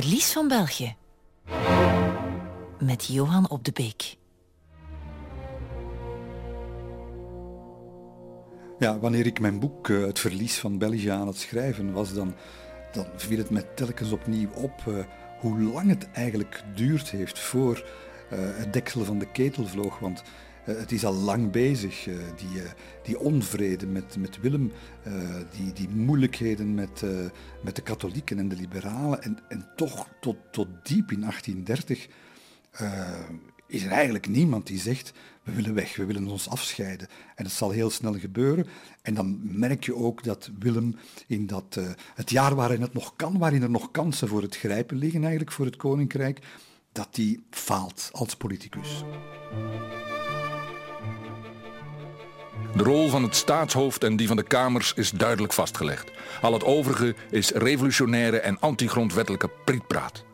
verlies van België. Met Johan op de Beek. Ja, wanneer ik mijn boek uh, Het verlies van België aan het schrijven was, dan, dan viel het me telkens opnieuw op uh, hoe lang het eigenlijk geduurd heeft voor uh, het deksel van de ketel vloog. Want het is al lang bezig, die, die onvrede met, met Willem, die, die moeilijkheden met, met de katholieken en de liberalen. En, en toch tot, tot diep in 1830 is er eigenlijk niemand die zegt we willen weg, we willen ons afscheiden. En dat zal heel snel gebeuren. En dan merk je ook dat Willem in dat, het jaar waarin het nog kan, waarin er nog kansen voor het grijpen liggen eigenlijk voor het koninkrijk, dat die faalt als politicus. De rol van het staatshoofd en die van de kamers is duidelijk vastgelegd. Al het overige is revolutionaire en antigrondwettelijke prietpraat.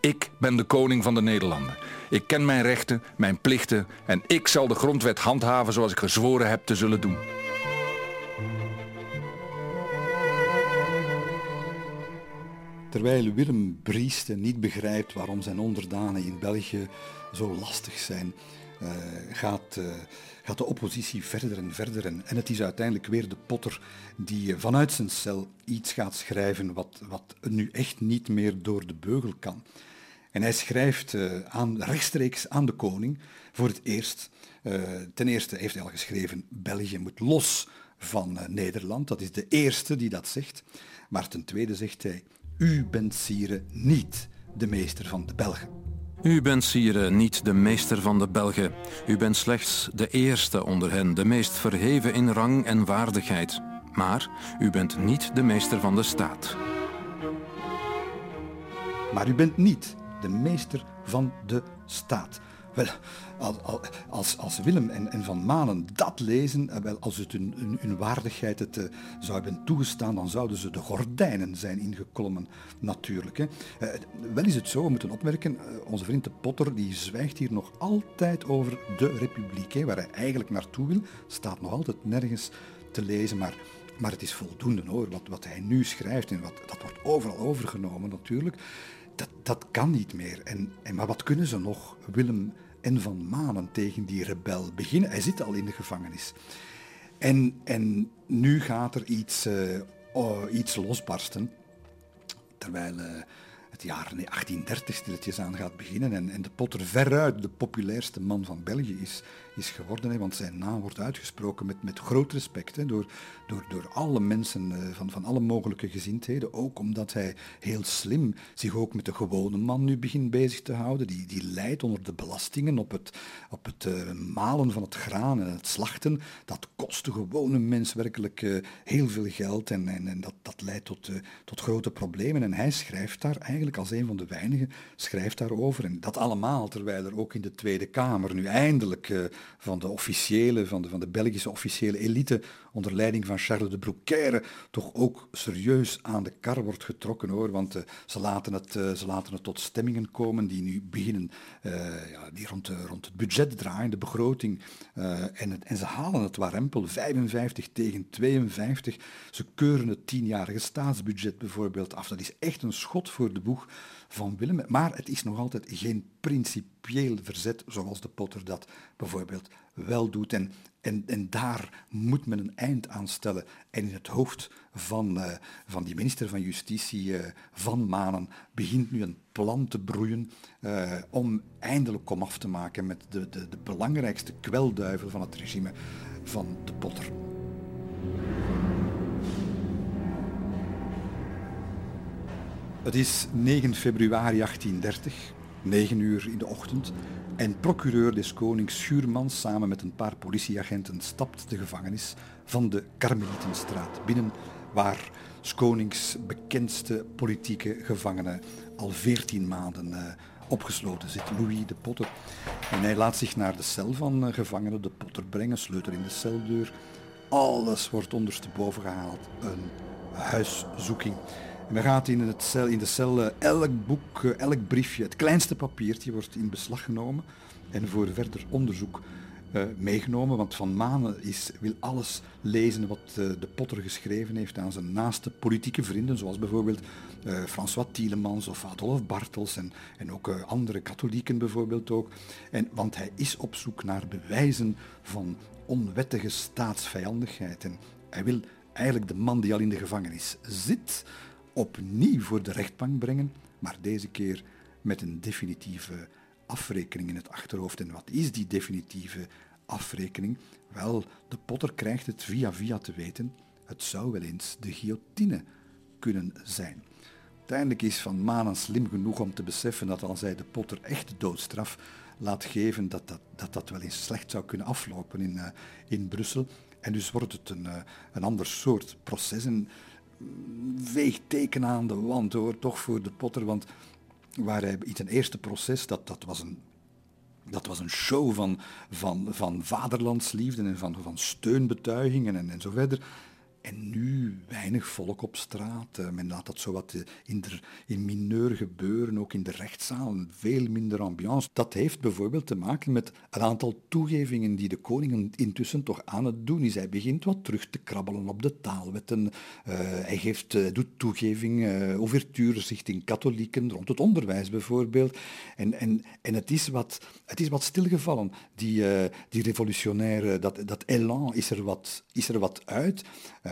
Ik ben de koning van de Nederlanden. Ik ken mijn rechten, mijn plichten en ik zal de grondwet handhaven zoals ik gezworen heb te zullen doen. Terwijl Willem Brieste niet begrijpt waarom zijn onderdanen in België zo lastig zijn, uh, gaat, uh, gaat de oppositie verder en verder. En, en het is uiteindelijk weer de potter die vanuit zijn cel iets gaat schrijven wat, wat nu echt niet meer door de beugel kan. En hij schrijft uh, aan, rechtstreeks aan de koning voor het eerst. Uh, ten eerste heeft hij al geschreven, België moet los van Nederland. Dat is de eerste die dat zegt. Maar ten tweede zegt hij, u bent Sire niet de meester van de Belgen. U bent Sire niet de meester van de Belgen. U bent slechts de eerste onder hen, de meest verheven in rang en waardigheid. Maar u bent niet de meester van de staat. Maar u bent niet de meester van de staat. Wel, als, als Willem en, en Van Manen dat lezen, eh, wel, als het hun, hun, waardigheid het uh, zou hebben toegestaan, dan zouden ze de gordijnen zijn ingeklommen, natuurlijk. Hè. Uh, wel is het zo, we moeten opmerken, onze vriend de Potter die zwijgt hier nog altijd over de republiek, hè, waar hij eigenlijk naartoe wil, staat nog altijd nergens te lezen, maar... Maar het is voldoende hoor, wat, wat hij nu schrijft en wat, dat wordt overal overgenomen natuurlijk dat, dat kan niet meer. En, en, maar wat kunnen ze nog, Willem en Van Manen, tegen die rebel beginnen? Hij zit al in de gevangenis. En, en nu gaat er iets, uh, oh, iets losbarsten. Terwijl uh, het jaar 1830 stilletjes aan gaat beginnen en, en de Potter veruit de populairste man van België is, is geworden. Hè, want zijn naam wordt uitgesproken met, met groot respect hè, door, door, door alle mensen uh, van, van alle mogelijke gezindheden. Ook omdat hij heel slim zich ook met de gewone man nu begint bezig te houden. Die, die leidt onder de belastingen op het, op het uh, malen van het graan en het slachten. Dat kost de gewone mens werkelijk uh, heel veel geld en, en, en dat, dat leidt tot, tot grote problemen. En hij schrijft daar eigenlijk als een van de weinigen, schrijft daarover. En dat allemaal terwijl er ook in de Tweede Kamer nu eindelijk van de officiële, van de, van de Belgische officiële elite onder leiding van Charles de Broekère toch ook serieus aan de kar wordt getrokken hoor. Want uh, ze, laten het, uh, ze laten het tot stemmingen komen die nu beginnen, uh, ja, die rond, rond het budget draaien, de begroting. en, het, en ze halen het warempel, 55 tegen 52. Ze keuren het tienjarige staatsbudget bijvoorbeeld af. Dat is echt een schot voor de boeg van Willem. Maar het is nog altijd geen principieel verzet zoals de Potter dat bijvoorbeeld wel doet. En, en, en daar moet men een eind aan stellen. En in het hoofd van, uh, van die minister van Justitie, uh, Van Manen, begint nu een plan te broeien uh, om eindelijk komaf te maken met de, de, de belangrijkste kwelduivel van het regime van de Potter. Het is 9 februari 1830, 9 uur in de ochtend, en procureur des konings Schuurmans samen met een paar politieagenten stapt de gevangenis van de Karmelietenstraat binnen, waar Konings bekendste politieke gevangene al 14 maanden uh, opgesloten zit, Louis de Potter. En hij laat zich naar de cel van uh, gevangenen de Potter brengen, sleutel in de celdeur. Alles wordt ondersteboven gehaald. Een huiszoeking. En dan gaat in, het cel, in de cel eh, elk boek, eh, elk briefje, het kleinste papiertje wordt in beslag genomen en voor verder onderzoek uh, meegenomen, want Van Manen is, wil alles lezen wat de Potter geschreven heeft aan zijn naaste politieke vrienden, zoals bijvoorbeeld uh, François Tielemans of Adolf Bartels en, en ook andere katholieken bijvoorbeeld ook. En, want hij is op zoek naar bewijzen van onwettige staatsvijandigheid. En hij wil eigenlijk de man die al in de gevangenis zit, opnieuw voor de rechtbank brengen, maar deze keer met een definitieve afrekening in het achterhoofd. En wat is die definitieve afrekening? Wel, de potter krijgt het via via te weten. Het zou wel eens de guillotine kunnen zijn. Uiteindelijk is Van Manen slim genoeg om te beseffen dat als hij de potter echt de doodstraf laat geven, dat dat, dat, dat wel eens slecht zou kunnen aflopen in, uh, in Brussel. En dus wordt het een, uh, een ander soort proces. Een veegteken aan de wand hoor, toch voor de potter. Want waar hij in zijn eerste proces, dat, dat was een dat was een show van, van, van vaderlandsliefde en van, van steunbetuigingen en, en zo verder. En nu weinig volk op straat. Eh, men laat dat zo wat eh, in, de, in mineur gebeuren, ook in de rechtszaal. Veel minder ambiance. Dat heeft bijvoorbeeld te maken met een aantal toegevingen die de koning intussen toch aan het doen is. Hij begint wat terug te krabbelen op de taalwetten. Uh, hij geeft, doet toegeving, uh, ouvertures richting katholieken, rond het onderwijs bijvoorbeeld. En, en, en het, is wat, het is wat stilgevallen. Die, uh, die revolutionaire, dat, dat elan is er wat, is er wat uit.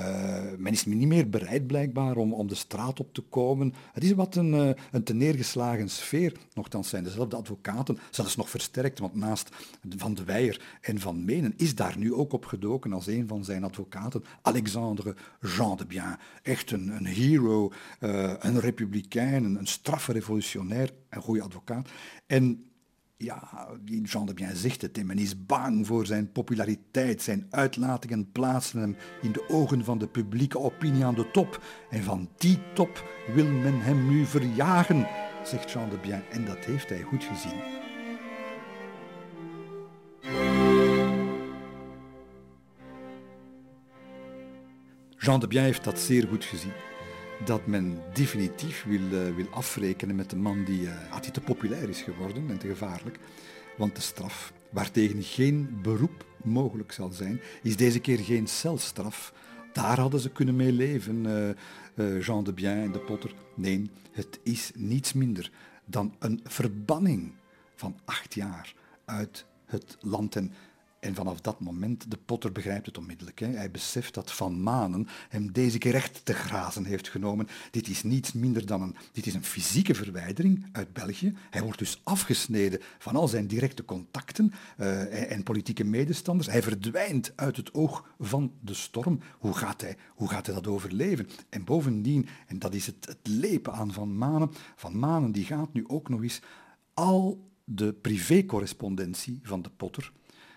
Uh, men is niet meer bereid blijkbaar om, om de straat op te komen. Het is wat een, uh, een te neergeslagen sfeer. Nochtans zijn dezelfde advocaten, zelfs nog versterkt, want naast Van de Weijer en Van Menen is daar nu ook op gedoken als een van zijn advocaten, Alexandre Jean de Bien. Echt een, een hero, uh, een republikein, een, een straffe revolutionair, een goede advocaat. En ja, Jean de Bien zegt het, men is bang voor zijn populariteit. Zijn uitlatingen plaatsen hem in de ogen van de publieke opinie aan de top. En van die top wil men hem nu verjagen, zegt Jean de Bien. En dat heeft hij goed gezien. Jean de Bien heeft dat zeer goed gezien dat men definitief wil, uh, wil afrekenen met de man die, uh, te populair is geworden en te gevaarlijk. Want de straf, waartegen geen beroep mogelijk zal zijn, is deze keer geen celstraf. Daar hadden ze kunnen mee leven, uh, Jean de Bien en de Potter. Nee, het is niets minder dan een verbanning van acht jaar uit het land. En en vanaf dat moment, de potter begrijpt het onmiddellijk. Hè. Hij beseft dat Van Manen hem deze keer echt te grazen heeft genomen. Dit is niets minder dan een, dit is een fysieke verwijdering uit België. Hij wordt dus afgesneden van al zijn directe contacten uh, en politieke medestanders. Hij verdwijnt uit het oog van de storm. Hoe gaat hij, hoe gaat hij dat overleven? En bovendien, en dat is het, het lepen aan Van Manen, Van Manen die gaat nu ook nog eens al de privécorrespondentie van de potter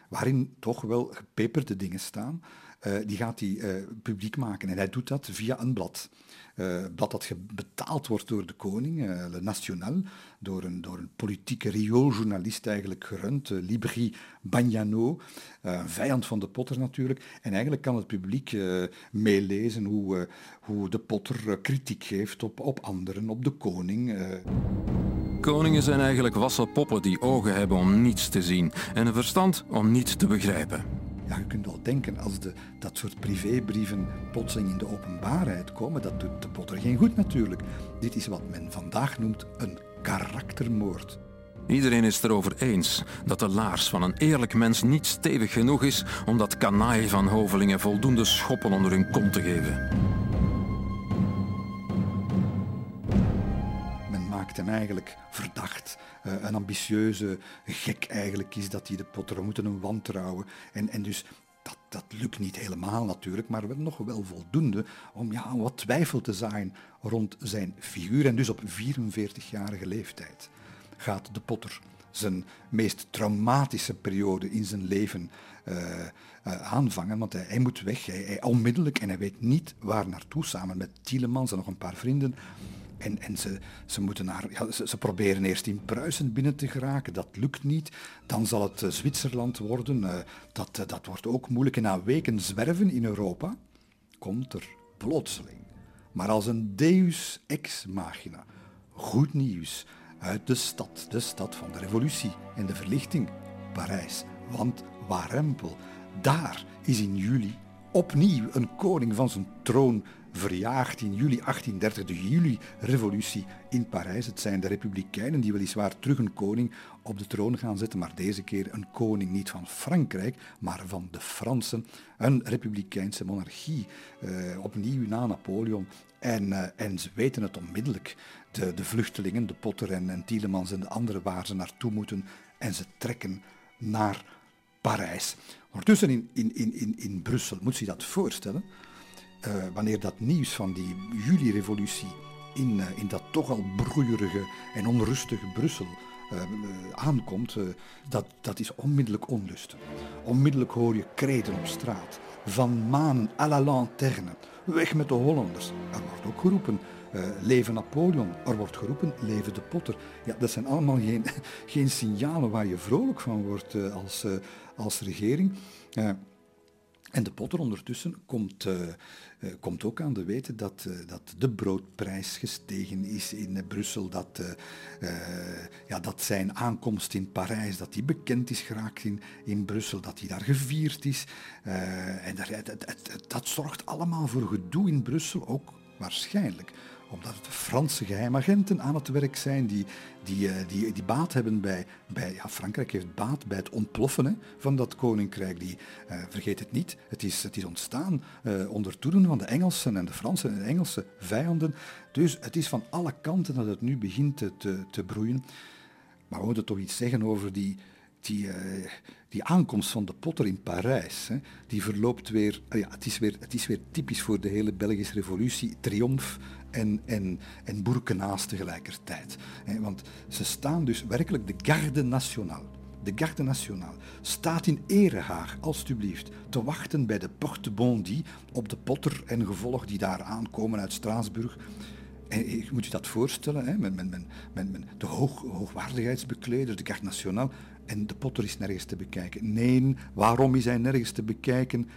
waarin toch wel gepeperde dingen staan, uh, die gaat hij uh, publiek maken. En hij doet dat via een blad. Uh, blad dat betaald wordt door de koning, Le National, door een, door een politieke riooljournalist eigenlijk gerund, Libri Bagnano, vijand van de Potter natuurlijk. En eigenlijk kan het publiek meelezen hoe, hoe de Potter kritiek geeft op, op anderen, op de koning. Koningen zijn eigenlijk wassen poppen die ogen hebben om niets te zien en een verstand om niets te begrijpen. Ja, je kunt wel denken, als de, dat soort privébrieven plotseling in de openbaarheid komen, dat doet de Potter geen goed natuurlijk. Dit is wat men vandaag noemt een karaktermoord. Iedereen is erover eens dat de laars van een eerlijk mens niet stevig genoeg is om dat kanaai van hovelingen voldoende schoppen onder hun kont te geven. Maakt hem eigenlijk verdacht. Uh, een ambitieuze gek eigenlijk is dat hij de Potter. We moeten hem wantrouwen. En, en dus dat, dat lukt niet helemaal natuurlijk, maar nog wel voldoende om ja, wat twijfel te zaaien rond zijn figuur. En dus op 44-jarige leeftijd gaat de Potter zijn meest traumatische periode in zijn leven uh, uh, aanvangen. Want hij, hij moet weg, hij, hij, onmiddellijk, en hij weet niet waar naartoe, samen met Tielemans en nog een paar vrienden. En, ze, ze, moeten naar, ze, proberen eerst in Pruisen binnen te geraken, dat lukt niet. Dan zal het uh, Zwitserland worden, uh, dat, uh, dat wordt ook moeilijk. En na weken zwerven in Europa komt er plotseling, maar als een deus ex machina, goed nieuws uit de stad, de stad van de revolutie en de verlichting, Parijs. Want Warempel. Daar is in juli opnieuw een koning van zijn troon verjaagd in juli 1830, de juli-revolutie in Parijs. Het zijn de republikeinen die weliswaar terug een koning op de troon gaan zetten, maar deze keer een koning niet van Frankrijk, maar van de Fransen. Een republikeinse monarchie, eh, opnieuw na Napoleon. En, uh, en ze weten het onmiddellijk. De, de vluchtelingen, de Potter en, en Tielemans en de anderen waar ze naartoe moeten. En ze trekken naar Parijs. Ondertussen in, in, in, in Brussel, moet je dat voorstellen, uh, wanneer dat nieuws van die juli-revolutie in, uh, in dat toch al broeierige en onrustige Brussel uh, aankomt, dat, dat is onmiddellijk onlust. Onmiddellijk hoor je kreten op straat. Van manen à la lanterne. Weg met de Hollanders. Er wordt ook geroepen, leven Napoleon. Er wordt geroepen, leven de Potter. Ja, dat zijn allemaal geen, geen signalen waar je vrolijk van wordt als, als regering. En de potter ondertussen komt, uh, uh, komt ook aan de weten dat, uh, dat de broodprijs gestegen is in Brussel, dat, ja, dat zijn aankomst in Parijs, dat die bekend is geraakt in, in Brussel, dat hij daar gevierd is. en dat, dat, dat zorgt allemaal voor gedoe in Brussel, ook waarschijnlijk omdat het Franse geheimagenten aan het werk zijn die, die, uh, die, die baat hebben bij, bij ja, Frankrijk heeft baat bij het ontploffen van dat koninkrijk. Die, uh, vergeet het niet, het is, het is ontstaan uh, onder toeren van de Engelsen en de Franse en de Engelse vijanden. Dus het is van alle kanten dat het nu begint te, te, broeien. Maar we moeten toch iets zeggen over die, die, die aankomst van de Potter in Parijs, hè, die verloopt weer, ja, het, is weer, het is weer typisch voor de hele Belgische revolutie, triomf en, en, en tegelijkertijd. Want ze staan dus werkelijk, de Garde Nationale, de Garde Nationale staat in Erehaag, alstublieft, te wachten bij de Porte Bondy op de Potter en gevolg die daar aankomen uit Straatsburg. En je moet je dat voorstellen, hè, de hoog, hoogwaardigheidsbekleders, de Garde Nationale, en de Potter is nergens te bekijken. Nee, waarom is hij nergens te bekijken?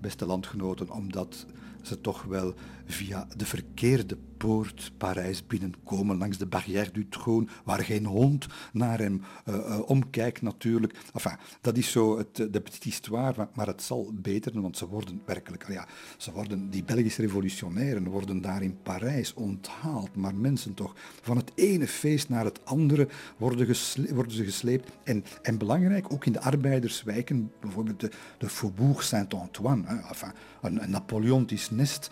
Beste landgenoten, omdat ze toch wel via de verkeerde poort Parijs binnenkomen, langs de Barrière du Trône, waar geen hond naar hem uh, uh, omkijkt natuurlijk. Enfin, dat is zo het, de petite histoire, maar, het zal beter, want ze worden werkelijk, ja, ze worden, die Belgische revolutionairen worden daar in Parijs onthaald, maar mensen toch, van het ene feest naar het andere worden, worden ze gesleept. En, en belangrijk, ook in de arbeiderswijken, bijvoorbeeld de, de Faubourg Saint-Antoine, enfin, een, Napoleontisch nest,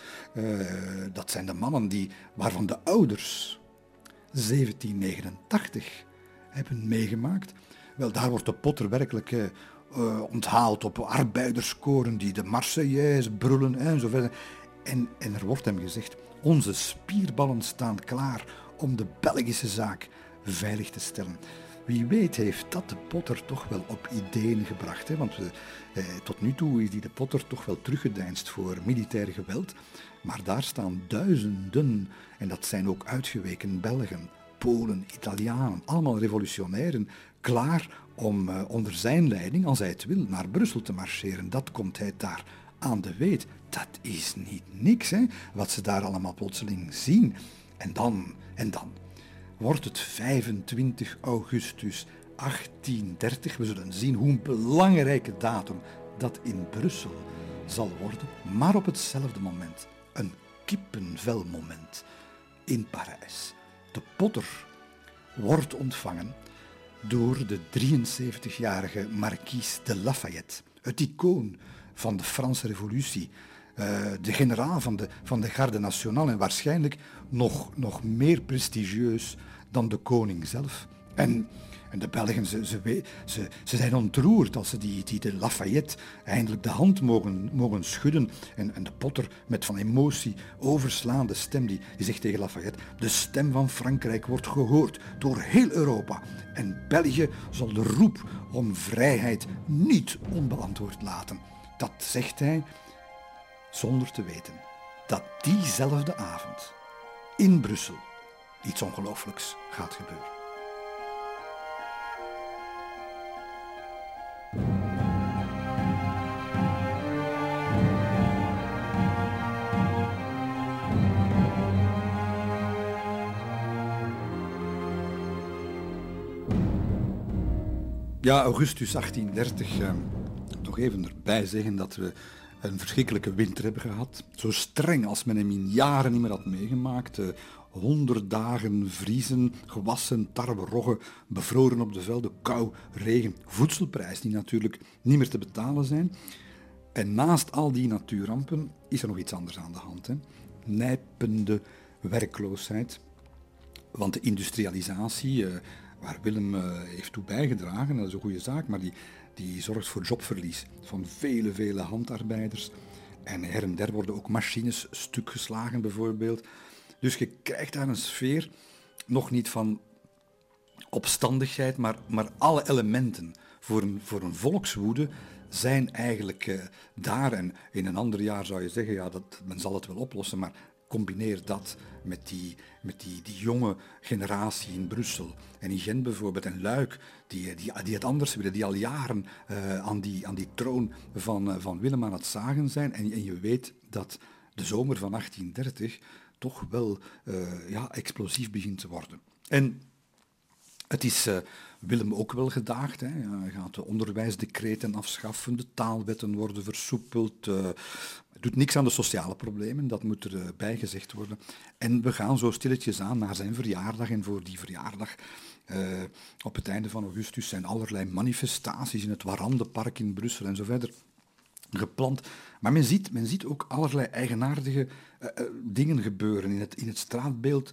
dat zijn de mannen die, waarvan de ouders 1789 hebben meegemaakt. Wel, daar wordt de potter werkelijk uh, uh, onthaald op arbeiderskoren die de Marseillaise brullen en zo verder. En, en er wordt hem gezegd, onze spierballen staan klaar om de Belgische zaak veilig te stellen. Wie weet heeft dat de Potter toch wel op ideeën gebracht. Hè? Want we, eh, tot nu toe is die de Potter toch wel teruggedeinst voor militair geweld. Maar daar staan duizenden, en dat zijn ook uitgeweken Belgen, Polen, Italianen, allemaal revolutionairen, klaar om uh, onder zijn leiding, als hij het wil, naar Brussel te marcheren. Dat komt hij daar aan de weet. Dat is niet niks, hè, wat ze daar allemaal plotseling zien. En dan, en dan wordt het 25 augustus 1830. We zullen zien hoe een belangrijke datum dat in Brussel zal worden, maar op hetzelfde moment een kippenvelmoment in Parijs. De potter wordt ontvangen door de 73-jarige marquise de Lafayette, het icoon van de Franse revolutie, uh, de generaal van de, van de Garde Nationale en waarschijnlijk nog, nog meer prestigieus dan de koning zelf. En, en de Belgen, ze, ze, ze, zijn ontroerd als ze die, die de Lafayette eindelijk de hand mogen, mogen schudden. En, en de Potter met van emotie overslaande stem, die, die zegt tegen Lafayette, de stem van Frankrijk wordt gehoord door heel Europa. En België zal de roep om vrijheid niet onbeantwoord laten. Dat zegt hij zonder te weten dat diezelfde avond in Brussel iets ongelooflijks gaat gebeuren. Ja, augustus 1830. nog even erbij zeggen dat we een verschrikkelijke winter hebben gehad. Zo streng als men hem in jaren niet meer had meegemaakt. Honderd dagen vriezen, gewassen, tarwe, roggen, bevroren op de velden, kou, regen, voedselprijs die natuurlijk niet meer te betalen zijn. En naast al die natuurrampen is er nog iets anders aan de hand. Hè? Nijpende werkloosheid. Want de industrialisatie, eh, waar Willem eh, heeft toe bijgedragen, dat is een goede zaak, maar die, die zorgt voor jobverlies van vele, vele handarbeiders. En her en der worden ook machines stuk geslagen bijvoorbeeld. Dus je krijgt daar een sfeer, nog niet van opstandigheid, maar, maar alle elementen voor een, voor een volkswoede zijn eigenlijk uh, daar. En in een ander jaar zou je zeggen, ja, dat, men zal het wel oplossen, maar combineer dat met die, met die, die jonge generatie in Brussel en in Gent bijvoorbeeld en Luik, die, die, die het anders willen, die al jaren uh, aan, die, aan die troon van, uh, van Willem aan het zagen zijn. En, en je weet dat de zomer van 1830 toch wel uh, ja, explosief begint te worden. En het is Willem ook wel gedaagd. Hè. Hij gaat de onderwijsdecreten afschaffen, de taalwetten worden versoepeld. Uh, doet niks aan de sociale problemen, dat moet erbij uh, gezegd worden. En we gaan zo stilletjes aan naar zijn verjaardag. En voor die verjaardag, uh, op het einde van augustus, zijn allerlei manifestaties in het Warandenpark in Brussel en zo verder gepland. Maar men ziet, men ziet ook allerlei eigenaardige dingen gebeuren in het, in het straatbeeld.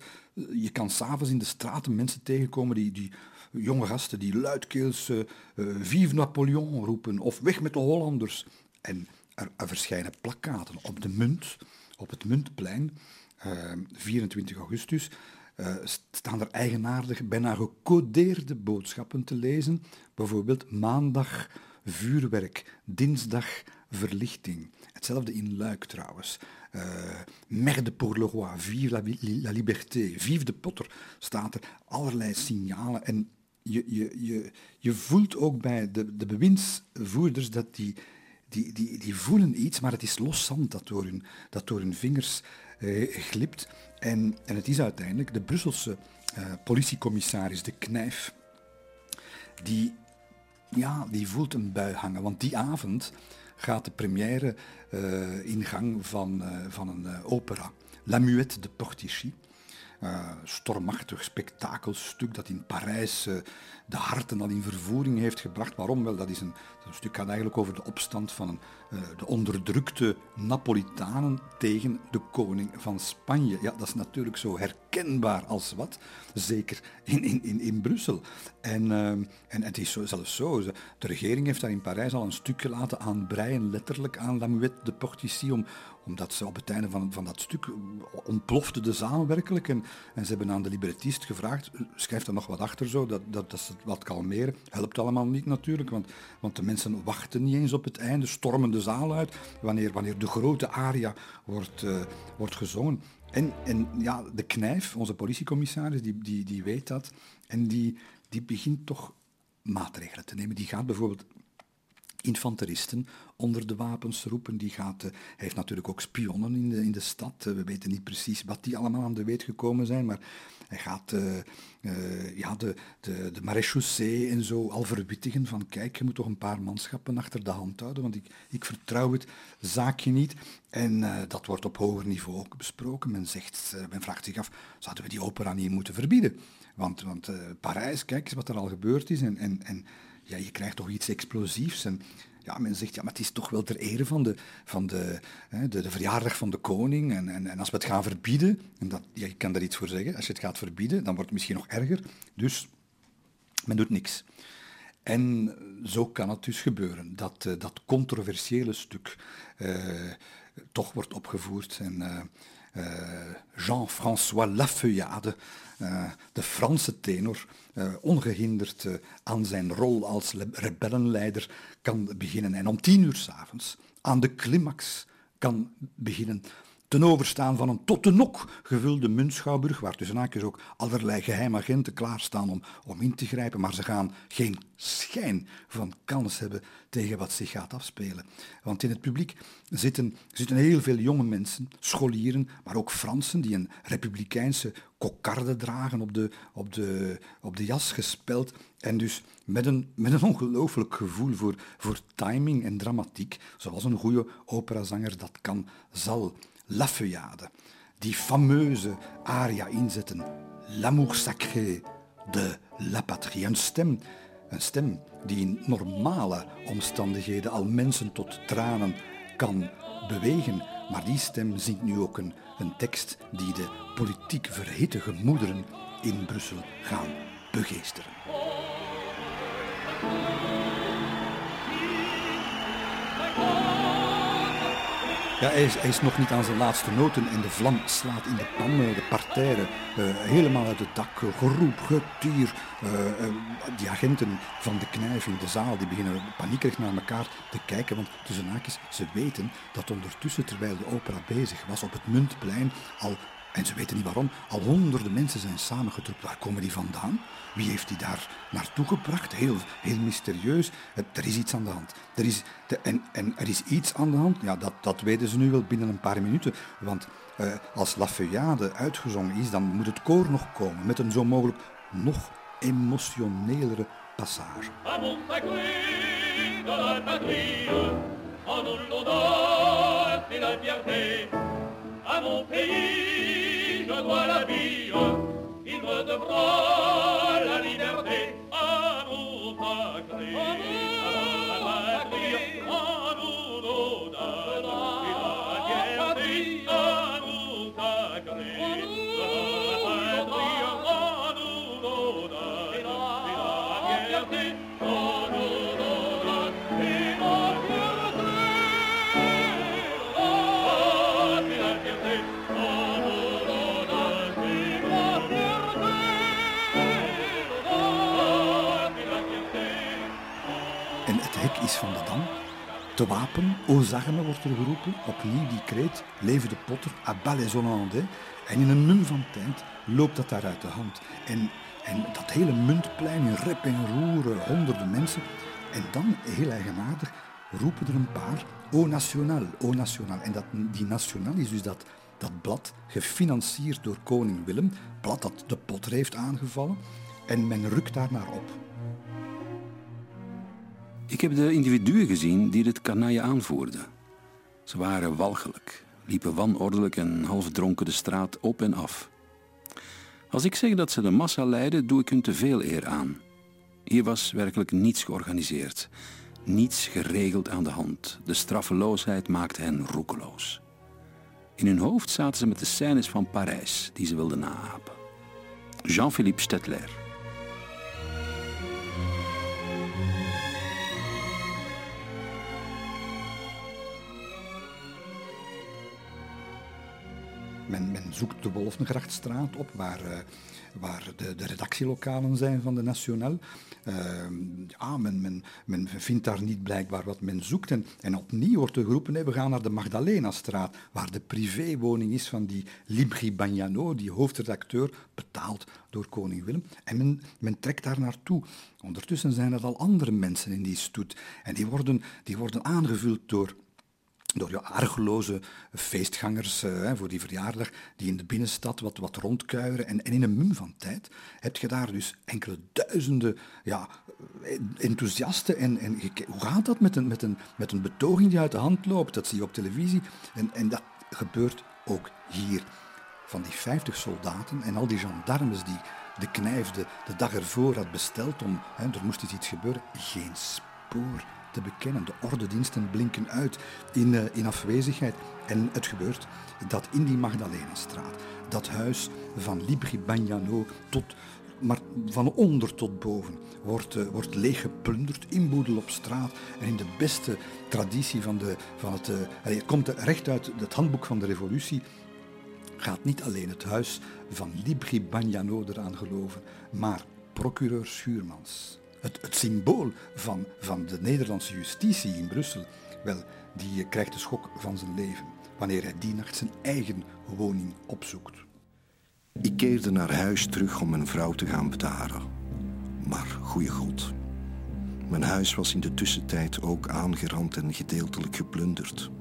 Je kan s'avonds in de straten mensen tegenkomen die, die jonge gasten die luidkeels Vive Napoleon roepen of weg met de Hollanders. En er, er verschijnen plakkaten op de munt, op het muntplein, 24 augustus. staan er eigenaardig, bijna gecodeerde boodschappen te lezen. Bijvoorbeeld maandag vuurwerk, dinsdag verlichting. Hetzelfde in Luik trouwens. Uh, Merde pour le roi, vive la, la, liberté, vive de Potter, staat er allerlei signalen. En je, je, je, je voelt ook bij de, de bewindsvoerders dat die, die, die, die voelen iets, maar het is los zand dat door hun, dat door hun vingers uh, glipt. En, het is uiteindelijk de Brusselse uh, politiecommissaris, de Knijf, die, ja, die voelt een bui hangen. Want die avond gaat de première uh, in gang van, uh, van een uh, opera. La Muette de Portichy. stormachtig spektakelstuk dat in Parijs de harten al in vervoering heeft gebracht. Waarom? Wel, dat is een, dat stuk gaat eigenlijk over de opstand van een, de onderdrukte Napolitanen tegen de koning van Spanje. Ja, dat is natuurlijk zo herkenbaar als wat, zeker in, in, in, Brussel. En, en het is zo, zelfs zo, de regering heeft daar in Parijs al een stuk gelaten aanbreien, letterlijk aan La Muette de Portici, om, omdat ze op het einde van, van dat stuk ontplofte de zaal werkelijk. En, en ze hebben aan de librettist gevraagd, schrijf er nog wat achter zo, dat, dat, dat ze wat kalmeren. Helpt allemaal niet natuurlijk, want, want de mensen wachten niet eens op het einde, stormen de zaal uit, wanneer, wanneer de grote aria wordt, uh, wordt gezongen. En, en ja, de knijf, onze politiecommissaris, die, die, die weet dat. En die, die begint toch maatregelen te nemen. Die gaat bijvoorbeeld infanteristen onder de wapens roepen. Die gaat, uh, hij heeft natuurlijk ook spionnen in de, in de stad. Uh, we weten niet precies wat die allemaal aan de weet gekomen zijn, maar hij gaat uh, ja, de, de, de en zo al verwittigen van kijk, je moet toch een paar manschappen achter de hand houden, want ik, ik vertrouw het zaakje niet. En dat wordt op hoger niveau ook besproken. Men, zegt, men vraagt zich af, zouden we die opera niet moeten verbieden? Want, want Parijs, kijk eens wat er al gebeurd is en, en, en ja, je krijgt toch iets explosiefs. En ja, men zegt, ja, maar het is toch wel ter ere van de, van de, hè, de, verjaardag van de koning. En, en, en als we het gaan verbieden, en dat, ja, je kan daar iets voor zeggen, als je het gaat verbieden, dan wordt het misschien nog erger. Dus men doet niks. En zo kan het dus gebeuren, dat uh, dat controversiële stuk uh, toch wordt opgevoerd. En uh, Jean-François Lafeuillade, de Franse tenor, uh, ongehinderd aan zijn rol als rebellenleider kan beginnen. En om tien uur s'avonds aan de climax kan beginnen ten overstaan van een tot de nok gevulde muntschouwburg, waar tussen haakjes ook allerlei geheimagenten klaarstaan om, om in te grijpen, maar ze gaan geen schijn van kans hebben tegen wat zich gaat afspelen. Want in het publiek zitten, zitten heel veel jonge mensen, scholieren, maar ook Fransen, die een republikeinse kokarde dragen op de, op de, op de jas gespeld. En dus met een, met een ongelooflijk gevoel voor, voor timing en dramatiek, zoals een goede operazanger dat kan, zal La Feuillade, die fameuze aria inzetten. L'amour sacré de la patrie. Een stem, een stem die in normale omstandigheden al mensen tot tranen kan bewegen. Maar die stem zingt nu ook een, een tekst die de politiek verhitte gemoederen in Brussel gaan begeesteren. Ja, hij, is, is nog niet aan zijn laatste noten en de vlam. Slaat in de pan, eh, de parterre, uh, helemaal uit het dak, geroep, getier. Uh, die agenten van de knijf in de zaal die beginnen paniekerig naar elkaar te kijken, want tussen haakjes, ze weten dat ondertussen, terwijl de opera bezig was op het Muntplein, al en ze weten niet waarom. Al honderden mensen zijn samengetrokken. Waar komen die vandaan? Wie heeft die daar naartoe gebracht? Heel, heel mysterieus. Er is iets aan de hand. Er is, en, en er is iets aan de hand. Ja, dat, dat weten ze nu wel binnen een paar minuten. Want uh, als La Feuillade uitgezongen is, dan moet het koor nog komen. Met een zo mogelijk nog emotionelere passage. À mon pays, je dois la vie, il me devra la liberté, amour sacré, Te wapen, armes wordt er geroepen. Opnieuw die kreet, leven de potter, à bas Hollandais. En in een mum van tijd loopt dat daar uit de hand. En, en dat hele muntplein in rep en roer, honderden mensen. En dan, heel eigenaardig, roepen er een paar Au National, Au National. En dat, die National is dus dat, dat blad gefinancierd door koning Willem. Blad dat de potter heeft aangevallen. En men rukt daar naar op. Ik heb de individuen gezien die dit kanaille aanvoerden. Ze waren walgelijk, liepen wanordelijk en half dronken de straat op en af. Als ik zeg dat ze de massa leidden, doe ik hun te veel eer aan. Hier was werkelijk niets georganiseerd, niets geregeld aan de hand. De straffeloosheid maakte hen roekeloos. In hun hoofd zaten ze met de scènes van Parijs die ze wilden naapen. Jean-Philippe Stettler. Men, men, zoekt de Wolfengrachtstraat op, waar, uh, waar de, de, redactielokalen zijn van de Nationaal. Uh, ja, men, men, vindt daar niet blijkbaar wat men zoekt. En, opnieuw wordt er geroepen, we gaan naar de Magdalena-straat, waar de privéwoning is van die Libri Bagnano, die hoofdredacteur, betaald door koning Willem. En men, men trekt daar naartoe. Ondertussen zijn er al andere mensen in die stoet. En die worden, die worden aangevuld door door ja, argeloze feestgangers uh, voor die verjaardag die in de binnenstad wat, wat rondkuieren. En, in een mum van tijd heb je daar dus enkele duizenden ja, enthousiasten. En, en hoe gaat dat met een, met, een, met een betoging die uit de hand loopt? Dat zie je op televisie. En, en dat gebeurt ook hier. Van die 50 soldaten en al die gendarmes die de knijfde de dag ervoor had besteld om, hè, er moest iets gebeuren, geen spoor te bekennen. De ordediensten blinken uit in, uh, in afwezigheid. En het gebeurt dat in die Magdalenastraat, dat huis van Libri Bagnano tot maar van onder tot boven wordt, uh, wordt leeggeplunderd, inboedel op straat. En in de beste traditie van, de, van het... Uh, het komt recht uit het handboek van de revolutie gaat niet alleen het huis van Libri Bagnano eraan geloven, maar procureur Schuurmans, het, symbool van, van de Nederlandse justitie in Brussel, wel, die krijgt de schok van zijn leven. wanneer hij die nacht zijn eigen woning opzoekt. Ik keerde naar huis terug om mijn vrouw te gaan bedaren. Maar goeie god. Mijn huis was in de tussentijd ook aangerand en gedeeltelijk geplunderd.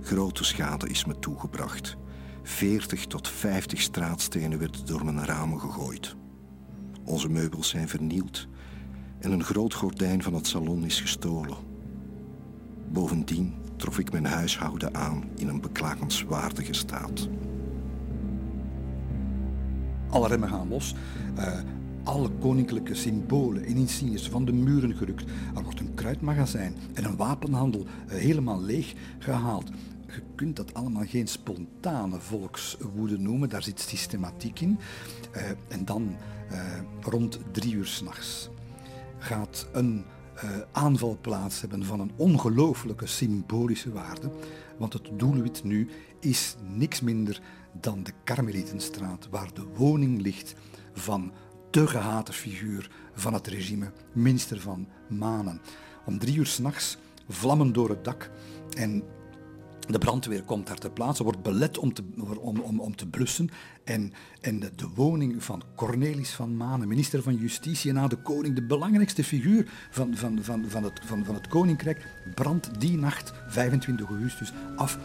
Grote schade is me toegebracht. 40 tot 50 straatstenen werden door mijn ramen gegooid. Onze meubels zijn vernield en een groot gordijn van het salon is gestolen. Bovendien trof ik mijn huishouden aan in een beklagenswaardige staat. Alle remmen gaan los. Uh, alle koninklijke symbolen en insignes van de muren gerukt. Er wordt een kruidmagazijn en een wapenhandel uh, helemaal leeg gehaald. Je kunt dat allemaal geen spontane volkswoede noemen, daar zit systematiek in. Uh, en dan rond drie uur s'nachts gaat een aanval plaats hebben van een ongelooflijke symbolische waarde. Want het doelwit nu is niks minder dan de Karmelietenstraat, waar de woning ligt van de gehate figuur van het regime, minister van Manen. Om drie uur s'nachts, vlammen door het dak en de brandweer komt daar ter plaatse, wordt belet om te, om, om, om te blussen. En, en de, de, woning van Cornelis van Manen, minister van Justitie en na de koning, de belangrijkste figuur van, van, van, van, het, van, van het koninkrijk, brandt die nacht, 25 augustus, af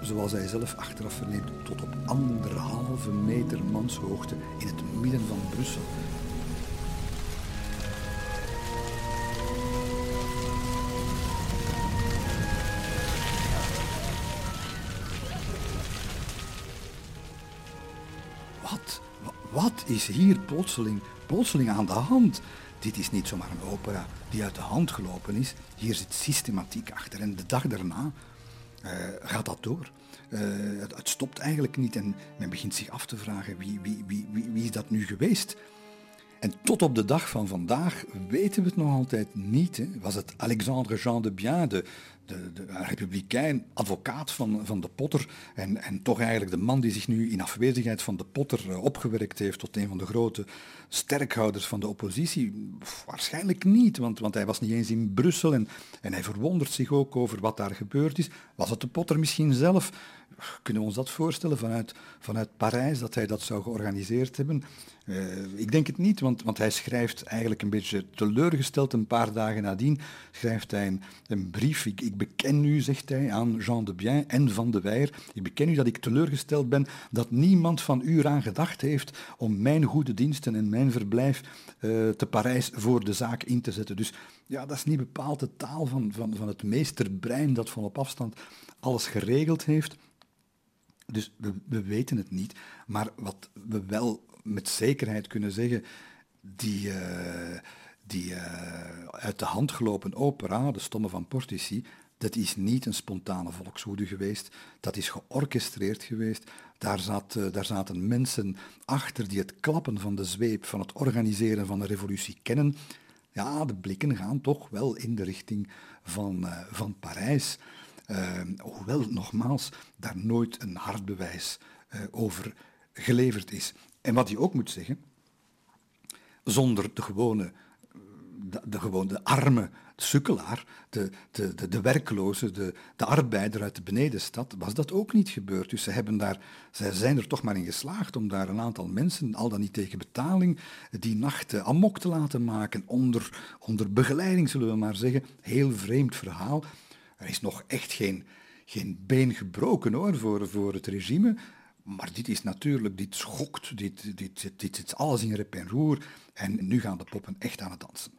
zoals hij zelf achteraf verneemt, tot op anderhalve meter manshoogte in het midden van Brussel. Is hier plotseling, plotseling aan de hand? Dit is niet zomaar een opera die uit de hand gelopen is. Hier zit systematiek achter. En de dag daarna uh, gaat dat door. Uh, het, stopt eigenlijk niet en men begint zich af te vragen wie, wie, wie, wie, is dat nu geweest? En tot op de dag van vandaag weten we het nog altijd niet. Was het Alexandre Jean de Bien, de, de, de republikein, advocaat van, van de Potter, en, en toch eigenlijk de man die zich nu in afwezigheid van de Potter uh, opgewerkt heeft tot een van de grote sterkhouders van de oppositie? Waarschijnlijk niet, want, want hij was niet eens in Brussel en, en hij verwondert zich ook over wat daar gebeurd is. Was het de Potter misschien zelf? Kunnen we ons dat voorstellen vanuit, vanuit Parijs, dat hij dat zou georganiseerd hebben? Uh, ik denk het niet, want, want hij schrijft eigenlijk een beetje teleurgesteld een paar dagen nadien, schrijft hij een, brief. Ik, ik, beken u, zegt hij, aan Jean de Bien en Van de Weijer, ik beken u dat ik teleurgesteld ben dat niemand van u eraan gedacht heeft om mijn goede diensten en mijn verblijf uh, te Parijs voor de zaak in te zetten. Dus ja, dat is niet bepaald de taal van, van, van het meesterbrein dat van op afstand alles geregeld heeft. Dus we, we, weten het niet. Maar wat we wel met zekerheid kunnen zeggen, die, uh, die uh, uit de hand gelopen opera, De Stomme van Portici, dat is niet een spontane volkswoede geweest. Dat is georchestreerd geweest. Daar, zat, uh, daar zaten mensen achter die het klappen van de zweep van het organiseren van de revolutie kennen. Ja, de blikken gaan toch wel in de richting van, van Parijs. Uh, hoewel, nogmaals, daar nooit een hard bewijs uh, over geleverd is. En wat je ook moet zeggen, zonder de gewone, de, de de arme sukkelaar, de, de, de, de werkloze, de, de arbeider uit de benedenstad, was dat ook niet gebeurd. Dus ze, hebben daar, zij zijn er toch maar in geslaagd om daar een aantal mensen, al dan niet tegen betaling, die nachten amok te laten maken, onder, onder begeleiding zullen we maar zeggen. Heel vreemd verhaal. Er is nog echt geen, geen been gebroken hoor, voor, voor het regime. Maar dit is natuurlijk, dit schokt, dit, dit, dit, dit zit alles in rep en roer. En nu gaan de poppen echt aan het dansen.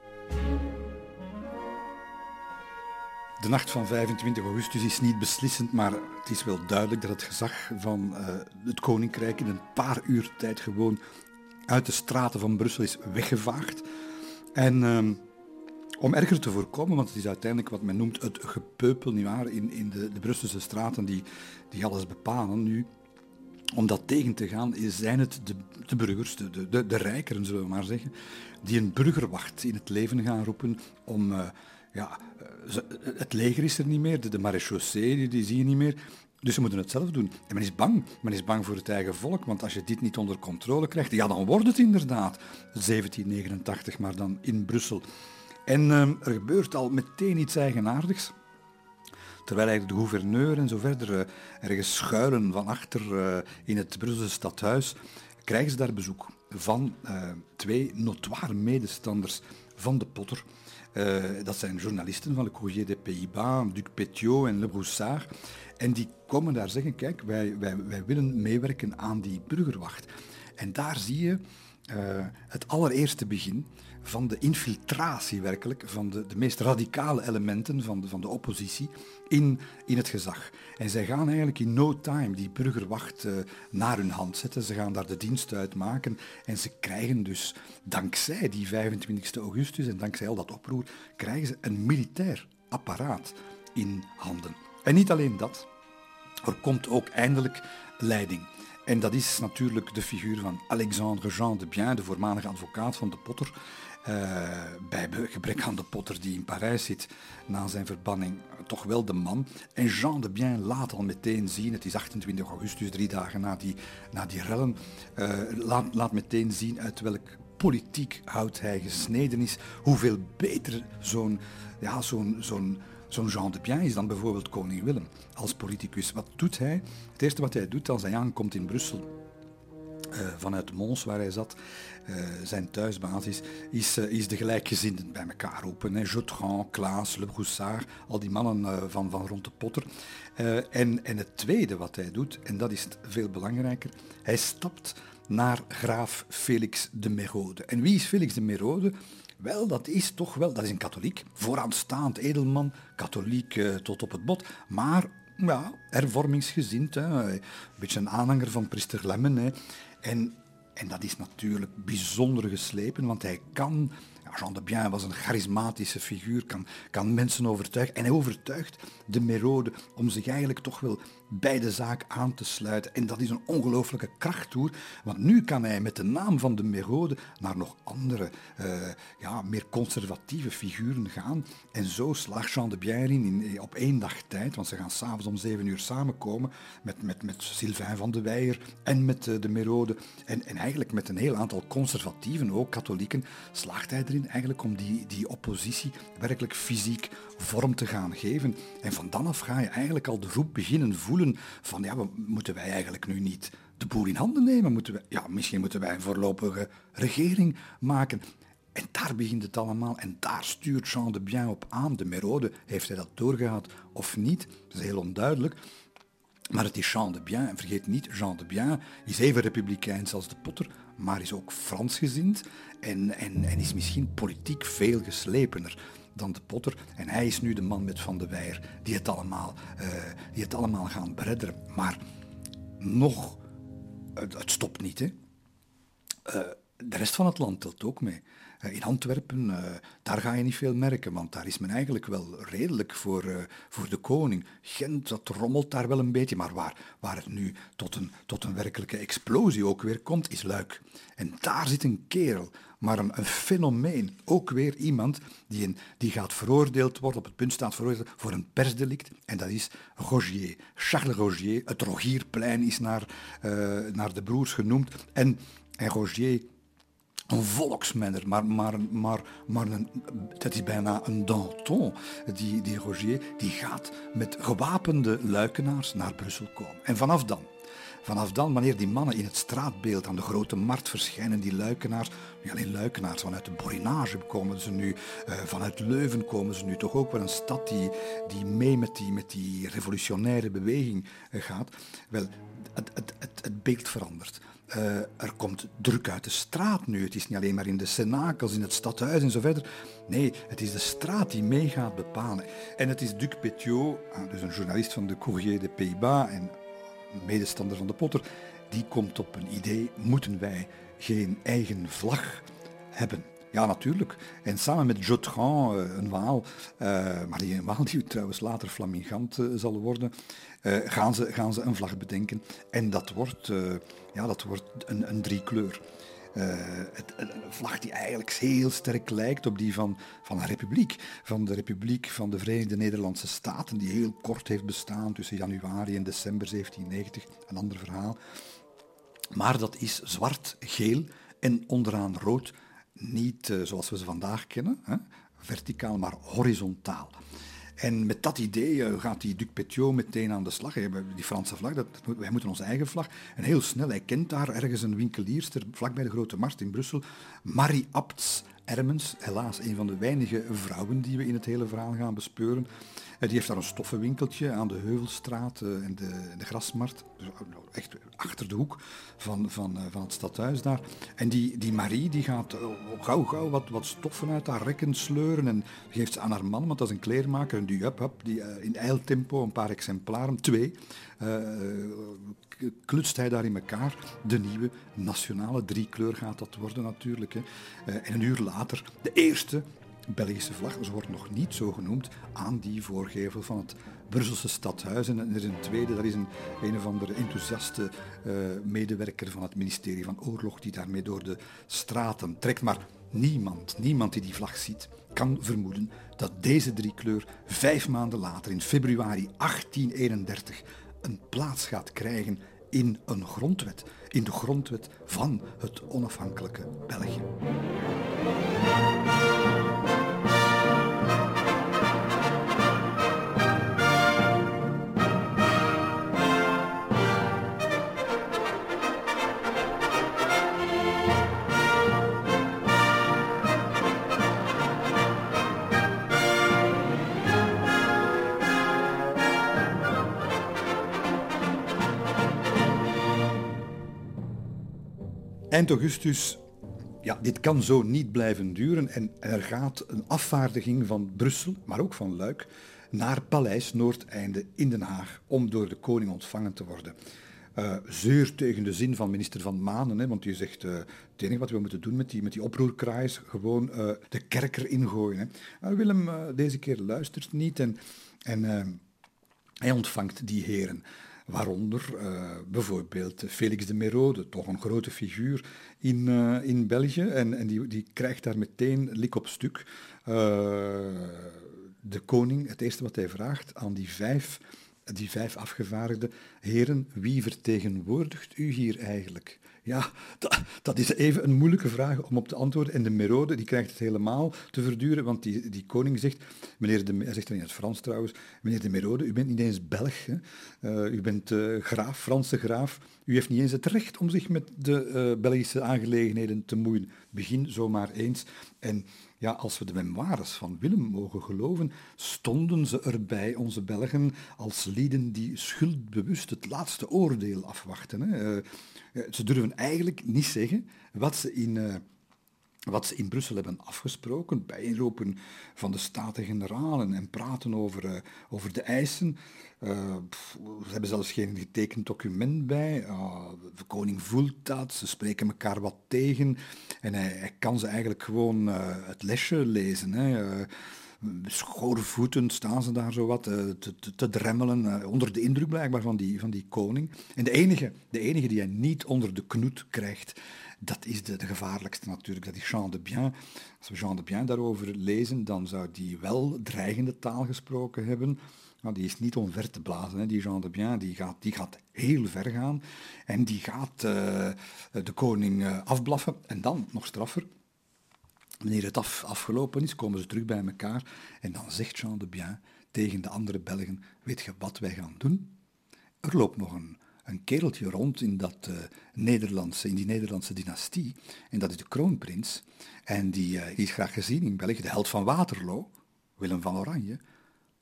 De nacht van 25 augustus is niet beslissend, maar het is wel duidelijk dat het gezag van uh, het koninkrijk in een paar uur tijd gewoon uit de straten van Brussel is weggevaagd. En uh, om erger te voorkomen, want het is uiteindelijk wat men noemt het gepeupel nietwaar, in, in de, de Brusselse straten die, die alles bepalen nu. Om dat tegen te gaan, zijn het de, de burgers, de, de, de rijkeren zullen we maar zeggen, die een burgerwacht in het leven gaan roepen om... Uh, ja, uh, het leger is er niet meer, de, de die, die zie je niet meer. Dus ze moeten het zelf doen. En men is bang. Men is bang voor het eigen volk, want als je dit niet onder controle krijgt, ja, dan wordt het inderdaad 1789, maar dan in Brussel. En uh, er gebeurt al meteen iets eigenaardigs. terwijl eigenlijk de gouverneur en zo verder uh, ergens schuilen van achter uh, in het Brusselse stadhuis, krijgen ze daar bezoek van uh, twee notoire medestanders van de Potter. dat zijn journalisten van Le Courrier des Pays-Bas, Duc Petiot en Le Broussard. En die komen daar zeggen, kijk, wij, wij, wij willen meewerken aan die burgerwacht. En daar zie je het allereerste begin van de infiltratie werkelijk van de, de meest radicale elementen van de, van de oppositie in, in het gezag. En zij gaan eigenlijk in no time die burgerwacht uh, naar hun hand zetten. Ze gaan daar de dienst uit maken en ze krijgen dus, dankzij die 25 augustus en dankzij al dat oproer, krijgen ze een militair apparaat in handen. En niet alleen dat, er komt ook eindelijk leiding. En dat is natuurlijk de figuur van Alexandre Jean de Bien, de voormalige advocaat van de Potter. Uh, bij gebrek aan de Potter die in Parijs zit na zijn verbanning, toch wel de man. En Jean de Bien laat al meteen zien, het is 28 augustus, drie dagen na die, na die rellen, uh, laat, laat meteen zien uit welk politiek hout hij gesneden is, hoeveel beter zo'n ja, zo'n zo'n zo'n Jean de Bien is dan bijvoorbeeld koning Willem als politicus. Wat doet hij? Het eerste wat hij doet als hij aankomt in Brussel, uh, vanuit Mons, waar hij zat, uh, zijn thuisbasis, is, uh, is de gelijkgezinden bij elkaar roepen. Jotran, Klaas, Le Broussard, al die mannen van, van rond de Potter. en, en het tweede wat hij doet, en dat is veel belangrijker, hij stapt naar graaf Felix de Merode. En wie is Felix de Merode? Wel, dat is toch wel, dat is een katholiek, vooraanstaand edelman, katholiek tot op het bot, maar ja, hervormingsgezind. Hè. Een beetje een aanhanger van priester Lemmen. Hè. En, en dat is natuurlijk bijzonder geslepen, want hij kan Jean de Bien was een charismatische figuur, kan, kan mensen overtuigen. En hij overtuigt de Merode om zich eigenlijk toch wel bij de zaak aan te sluiten. En dat is een ongelooflijke krachttoer, want nu kan hij met de naam van de Merode naar nog andere, uh, ja, meer conservatieve figuren gaan. En zo slaagt Jean de Bien in, op één dag tijd, want ze gaan s'avonds om zeven uur samenkomen met, met, met Sylvain van de Weijer en met uh, de Merode. En, en eigenlijk met een heel aantal conservatieven, ook katholieken, slaagt hij erin eigenlijk om die, die oppositie werkelijk fysiek vorm te gaan geven. En van dan af ga je eigenlijk al de roep beginnen voelen van ja, moeten wij eigenlijk nu niet de boel in handen nemen? Moeten wij, ja, misschien moeten wij een voorlopige regering maken. En daar begint het allemaal en daar stuurt Jean de Bien op aan. De Merode, heeft hij dat doorgehad of niet? Dat is heel onduidelijk. Maar het is Jean de Bien, en vergeet niet, Jean de Bien is even republikeins als de Potter, maar is ook Fransgezind en, en, en is misschien politiek veel geslepener dan de Potter. En hij is nu de man met Van de Weijer die het allemaal, uh, die het allemaal gaan beredderen. Maar nog, het, stopt niet. Hè. Uh, de rest van het land telt ook mee. Eh, in Antwerpen, uh, daar ga je niet veel merken, want daar is men eigenlijk wel redelijk voor, uh, voor de koning. Gent, dat rommelt daar wel een beetje, maar waar, waar het nu tot een, tot een werkelijke explosie ook weer komt, is Luik. En daar zit een kerel, maar een, een fenomeen. Ook weer iemand die, een, die gaat veroordeeld worden, op het punt staat veroordeeld voor een persdelict, en dat is Rogier. Charles Rogier, het Rogierplein is naar, naar de broers genoemd. En, en Rogier een volksmenner, maar, maar, maar, maar een, dat is bijna een Danton. Die, die Rogier die gaat met gewapende luikenaars naar Brussel komen. En vanaf dan, vanaf dan, wanneer die mannen in het straatbeeld aan de grote markt verschijnen, die luikenaars, niet alleen luikenaars, vanuit de Borinage komen ze nu, uh, vanuit Leuven komen ze nu, toch ook wel een stad die, die mee met die, met die revolutionaire beweging uh, gaat. Wel, het, het, het, het beeld verandert. Uh, er komt druk uit de straat nu. Het is niet alleen maar in de cenakels, in het stadhuis en zo verder. Nee, het is de straat die mee gaat bepalen. En het is Duc Petiot, ah, dus een journalist van de Courrier des Pays-Bas en medestander van de Potter, die komt op een idee, moeten wij geen eigen vlag hebben? Ja, natuurlijk. En samen met Jotran, eh, een Waal, maar die een Waal die trouwens later flamingant zal worden, gaan, ze, gaan ze een vlag bedenken. En dat wordt, ja, dat wordt een, een driekleur. Het, een vlag die eigenlijk heel sterk lijkt op die van, van een republiek. Van de Republiek van de Verenigde Nederlandse Staten, die heel kort heeft bestaan tussen januari en december 1790. Een ander verhaal. Maar dat is zwart, geel en onderaan rood niet uh, zoals we ze vandaag kennen, hè, verticaal, maar horizontaal. En met dat idee eh, gaat die Duc Petiot meteen aan de slag. Die Franse vlag, dat, wij moeten onze eigen vlag. En heel snel, hij kent daar ergens een winkelierster, vlak bij de Grote Markt in Brussel, Marie Abts Ermens, helaas een van de weinige vrouwen die we in het hele verhaal gaan bespeuren. Die heeft daar een stoffenwinkeltje aan de Heuvelstraat en eh, de, de Grasmarkt. Dus, eh, nou, echt achter de hoek van, van, eh, van het stadhuis daar. En die, die Marie die gaat gauw gauw wat, wat stoffen uit haar rekken sleuren en geeft ze aan haar man, want dat is een kleermaker. En die, die in eiltempo een paar exemplaren, twee, klutst hij daar in elkaar. De nieuwe nationale driekleur gaat dat worden natuurlijk. Hè. en een uur later de eerste Belgische vlag, ze wordt nog niet zo genoemd, aan die voorgevel van het Brusselse stadhuis. En er is een tweede, dat is een, een of andere enthousiaste uh, medewerker van het ministerie van Oorlog die daarmee door de straten trekt. Maar niemand, niemand die die vlag ziet, kan vermoeden dat deze driekleur vijf maanden later, in februari 1831, een plaats gaat krijgen in een grondwet, in de grondwet van het onafhankelijke België. Eind augustus, ja, dit kan zo niet blijven duren en er gaat een afvaardiging van Brussel, maar ook van Luik, naar Paleis Noordeinde in Den Haag om door de koning ontvangen te worden. Uh, zeer tegen de zin van minister Van Manen, hè, want die zegt uh, het enige wat we moeten doen met die, met die gewoon uh, de kerker ingooien. Hè. Willem deze keer luistert niet en, en hij ontvangt die heren. Waaronder uh, bijvoorbeeld Felix de Merode, toch een grote figuur in, uh, in België. En, en die, die krijgt daar meteen lik op stuk. Uh, de koning, het eerste wat hij vraagt aan die vijf, die vijf afgevaardigde heren, wie vertegenwoordigt u hier eigenlijk? Ja, dat, is even een moeilijke vraag om op te antwoorden. En de Merode die krijgt het helemaal te verduren, want die, die koning zegt, meneer de, hij zegt dan in het Frans trouwens, meneer de Merode, u bent niet eens Belg, hè? Uh, u bent uh, graaf, Franse graaf, u heeft niet eens het recht om zich met de uh, Belgische aangelegenheden te moeien. Begin zomaar eens. En ja, als we de memoires van Willem mogen geloven, stonden ze erbij, onze Belgen, als lieden die schuldbewust het laatste oordeel afwachten. Hè? Eh, ze durven eigenlijk niet zeggen wat ze in, uh, wat ze in Brussel hebben afgesproken, bijeenroepen van de Staten-Generalen en praten over, over de eisen. Pff, ze hebben zelfs geen getekend document bij. de koning voelt dat, ze spreken elkaar wat tegen en hij, kan ze eigenlijk gewoon het lesje lezen. Hè voeten staan ze daar zo wat te, te, te dremmelen, onder de indruk blijkbaar van die, van die koning. En de enige, de enige die hij niet onder de knoet krijgt, dat is de, de gevaarlijkste natuurlijk, dat is Jean de Bien. Als we Jean de Bien daarover lezen, dan zou die wel dreigende taal gesproken hebben. Nou, die is niet onver te blazen, hè. die Jean de Bien, die gaat, die gaat heel ver gaan. En die gaat uh, de koning uh, afblaffen. En dan, nog straffer, Wanneer het af, afgelopen is, komen ze terug bij elkaar en dan zegt Jean de Bien tegen de andere Belgen, weet je wat wij gaan doen? Er loopt nog een, een kereltje rond in, dat, uh, Nederlandse, in die Nederlandse dynastie en dat is de kroonprins. En die, die is graag gezien in België, de held van Waterloo, Willem van Oranje.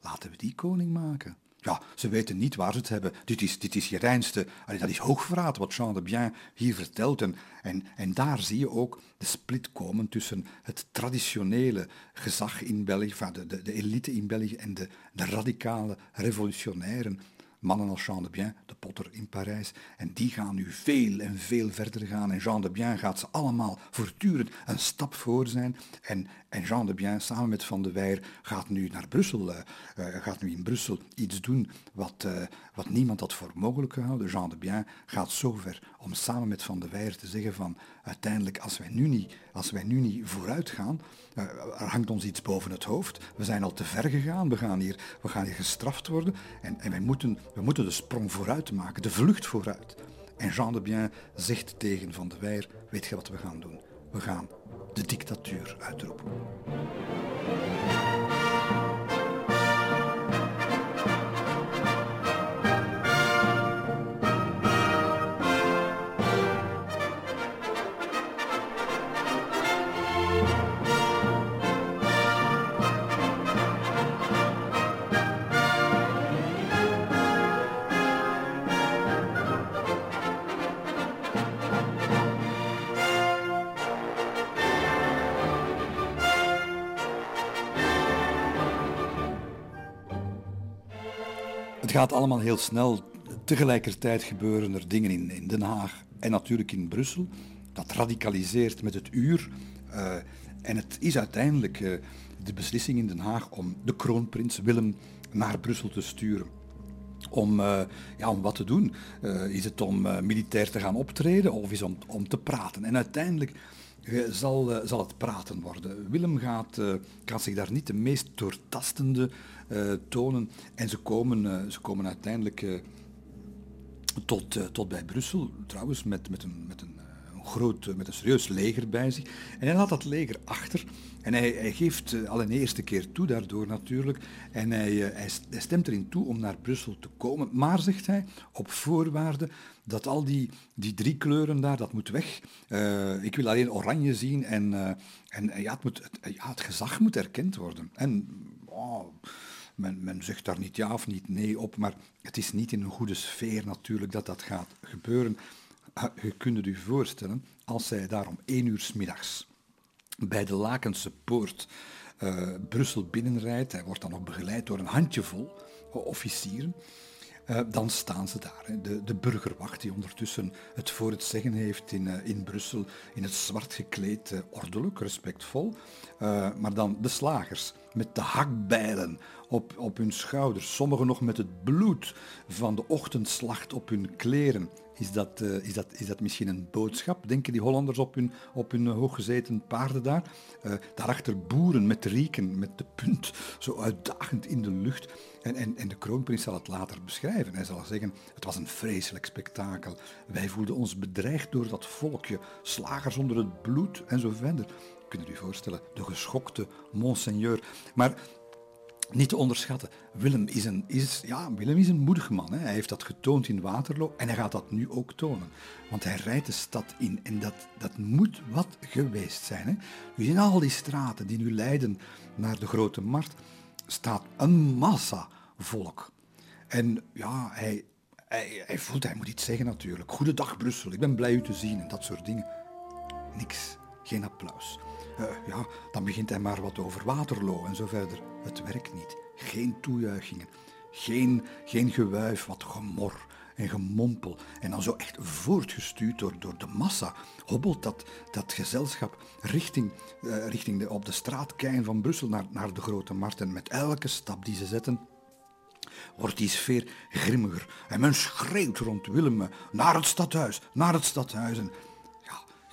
Laten we die koning maken. Ja, ze weten niet waar ze het hebben. Dit is, dit is je reinste. Dat is hoogverraad wat Jean de Bien hier vertelt. En, en, en daar zie je ook de split komen tussen het traditionele gezag in België, de, de, de elite in België en de, de radicale revolutionairen mannen als Jean de Bien, de potter in Parijs. En die gaan nu veel en veel verder gaan. En Jean de Bien gaat ze allemaal voortdurend een stap voor zijn. En, en Jean de Bien samen met Van de Weyer gaat nu naar Brussel, uh, gaat nu in Brussel iets doen wat, uh, wat niemand had voor mogelijk gehouden. Jean de Bien gaat zover om samen met Van de Weyer te zeggen van uiteindelijk als wij nu niet, als wij nu niet vooruit gaan, er hangt ons iets boven het hoofd. We zijn al te ver gegaan, we gaan hier, we gaan hier gestraft worden en, en wij moeten, we moeten de sprong vooruit maken, de vlucht vooruit. En Jean de Bien zegt tegen Van de Weyer, weet je wat we gaan doen? We gaan de dictatuur uitroepen. Het gaat allemaal heel snel. Tegelijkertijd gebeuren er dingen in, in Den Haag en natuurlijk in Brussel. Dat radicaliseert met het uur. Uh, en het is uiteindelijk uh, de beslissing in Den Haag om de kroonprins Willem naar Brussel te sturen. Om, uh, ja, om wat te doen? is het om militair te gaan optreden of is het om, om te praten? En uiteindelijk zal, zal het praten worden. Willem gaat, gaat zich daar niet de meest doortastende tonen. En ze komen, ze komen uiteindelijk tot, tot bij Brussel, trouwens, met, met, een, met, eh, een groot, eh, met een serieus leger bij zich. En hij laat dat leger achter. En hij, hij geeft uh, al een eerste keer toe daardoor natuurlijk. En hij, uh, hij, stemt erin toe om naar Brussel te komen. Maar, zegt hij, op voorwaarde dat al die, die drie kleuren daar, dat moet weg. Ik wil alleen oranje zien en, en ja, het, moet, het, ja, het gezag moet erkend worden. En... Oh, men, men zegt daar niet ja of niet nee op, maar het is niet in een goede sfeer natuurlijk dat dat gaat gebeuren. Je kunt het u voorstellen, als zij daar om één uur s middags bij de Lakense Poort uh, Brussel binnenrijdt, hij wordt dan nog begeleid door een handjevol officieren, uh, dan staan ze daar. De, burgerwacht die ondertussen het voor het zeggen heeft in, uh, in Brussel, in het zwart gekleed, ordelijk, respectvol. maar dan de slagers met de hakbijlen op, op hun schouders, sommigen nog met het bloed van de ochtendslacht op hun kleren. Is dat, uh, is, dat, is dat misschien een boodschap? Denken die Hollanders op hun, op hun hooggezeten paarden daar? Uh, daarachter boeren met rieken, met de punt, zo uitdagend in de lucht. En, en, en de kroonprins zal het later beschrijven. Hij zal zeggen, het was een vreselijk spektakel. Wij voelden ons bedreigd door dat volkje, slagers onder het bloed en zo verder. Kunnen u voorstellen, de geschokte monseigneur. Maar niet te onderschatten. Willem is een, is, ja, Willem is een moedig man. Hè. Hij heeft dat getoond in Waterloo en hij gaat dat nu ook tonen. Want hij rijdt de stad in en dat, dat moet wat geweest zijn. Hè. Dus in al die straten die nu leiden naar de Grote Markt staat een massa volk. En ja, hij, hij, hij voelt, hij moet iets zeggen natuurlijk. Goedendag Brussel, ik ben blij u te zien en dat soort dingen. Niks, geen applaus. Uh, ja, dan begint hij maar wat over Waterloo en zo verder. Het werkt niet. Geen toejuichingen. Geen, geen gewuif, wat gemor en gemompel. En dan zo echt voortgestuurd door, door de massa hobbelt dat, dat gezelschap richting, uh, richting de, op de straatkeien van Brussel naar, naar de Grote Markt. En met elke stap die ze zetten, wordt die sfeer grimmiger. En men schreeuwt rond Willem naar het stadhuis, naar het stadhuis. En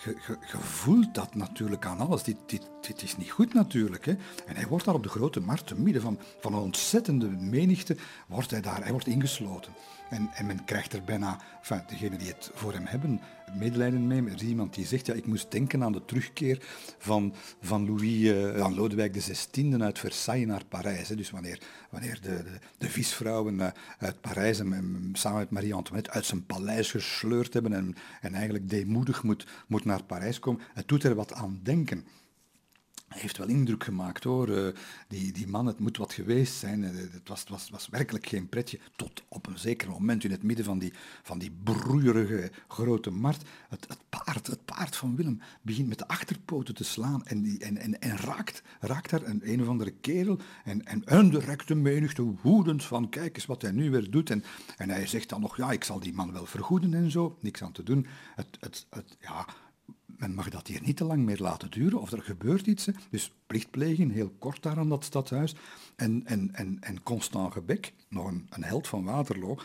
je, voelt dat natuurlijk aan alles. Dit, dit, dit is niet goed natuurlijk. Hè? En hij wordt daar op de grote markt, te midden van, van een ontzettende menigte, wordt hij daar, hij wordt ingesloten. En, en men krijgt er bijna, degenen die het voor hem hebben, medelijden mee. Er is iemand die zegt, ja, ik moest denken aan de terugkeer van, van Louis, uh, aan Lodewijk XVI uit Versailles naar Parijs. Hè. Dus wanneer, wanneer de, de, de visvrouwen uh, uit Parijs hem, samen met Marie-Antoinette uit zijn paleis gesleurd hebben en, en eigenlijk deemoedig moet, moet naar Parijs komen. Het doet er wat aan denken heeft wel indruk gemaakt hoor. Uh, die, die man, het moet wat geweest zijn. Uh, het was, was, was werkelijk geen pretje. Tot op een zeker moment in het midden van die, van die broeierige grote markt. Het, het, paard, het paard van Willem begint met de achterpoten te slaan en, die, en, en, en raakt, raakt daar een, een of andere kerel. En, en, en de menigte woedend van kijk eens wat hij nu weer doet. En, en hij zegt dan nog, ja, ik zal die man wel vergoeden en zo. Niks aan te doen. Het, het, het, ja, men mag dat hier niet te lang meer laten duren, of er gebeurt iets. Dus plichtpleging, heel kort daar aan dat stadhuis. En, en, en, en Constant Gebek, nog een, een held van Waterloo,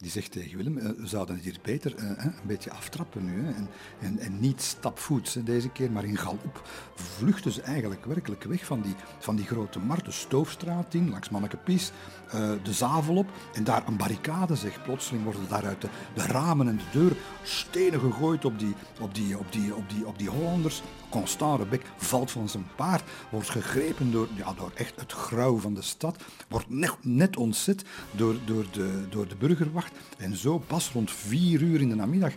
die zegt tegen Willem, uh, we zouden het hier beter uh, een beetje aftrappen nu. En, en, en niet stapvoets deze keer, maar in galop vluchten ze eigenlijk werkelijk weg van die, van die grote markt, de Stoofstraat in, langs Mannekepies, uh, de Zavel op. En daar een barricade, zeg. Plotseling worden daaruit de, de ramen en de deur stenen gegooid op die, op die, op die, op die, op die Hollanders. Constant valt van zijn paard, wordt gegrepen door, ja, door echt het grauw van de stad, wordt net, net ontzet door, door, de, door de burgerwacht. En zo pas rond vier uur in de namiddag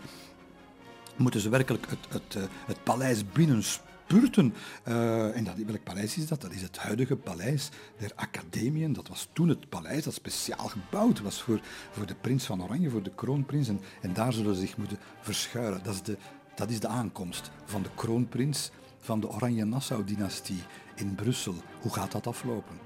moeten ze werkelijk het, het, het, het paleis binnenspringen Purten. Uh, en dat, welk paleis is dat? Dat is het huidige paleis der academieën. Dat was toen het paleis dat speciaal gebouwd was voor, voor de prins van Oranje, voor de kroonprins. En, en daar zullen ze zich moeten verschuilen. Dat is, de, dat is de aankomst van de kroonprins van de Oranje-Nassau-dynastie in Brussel. Hoe gaat dat aflopen?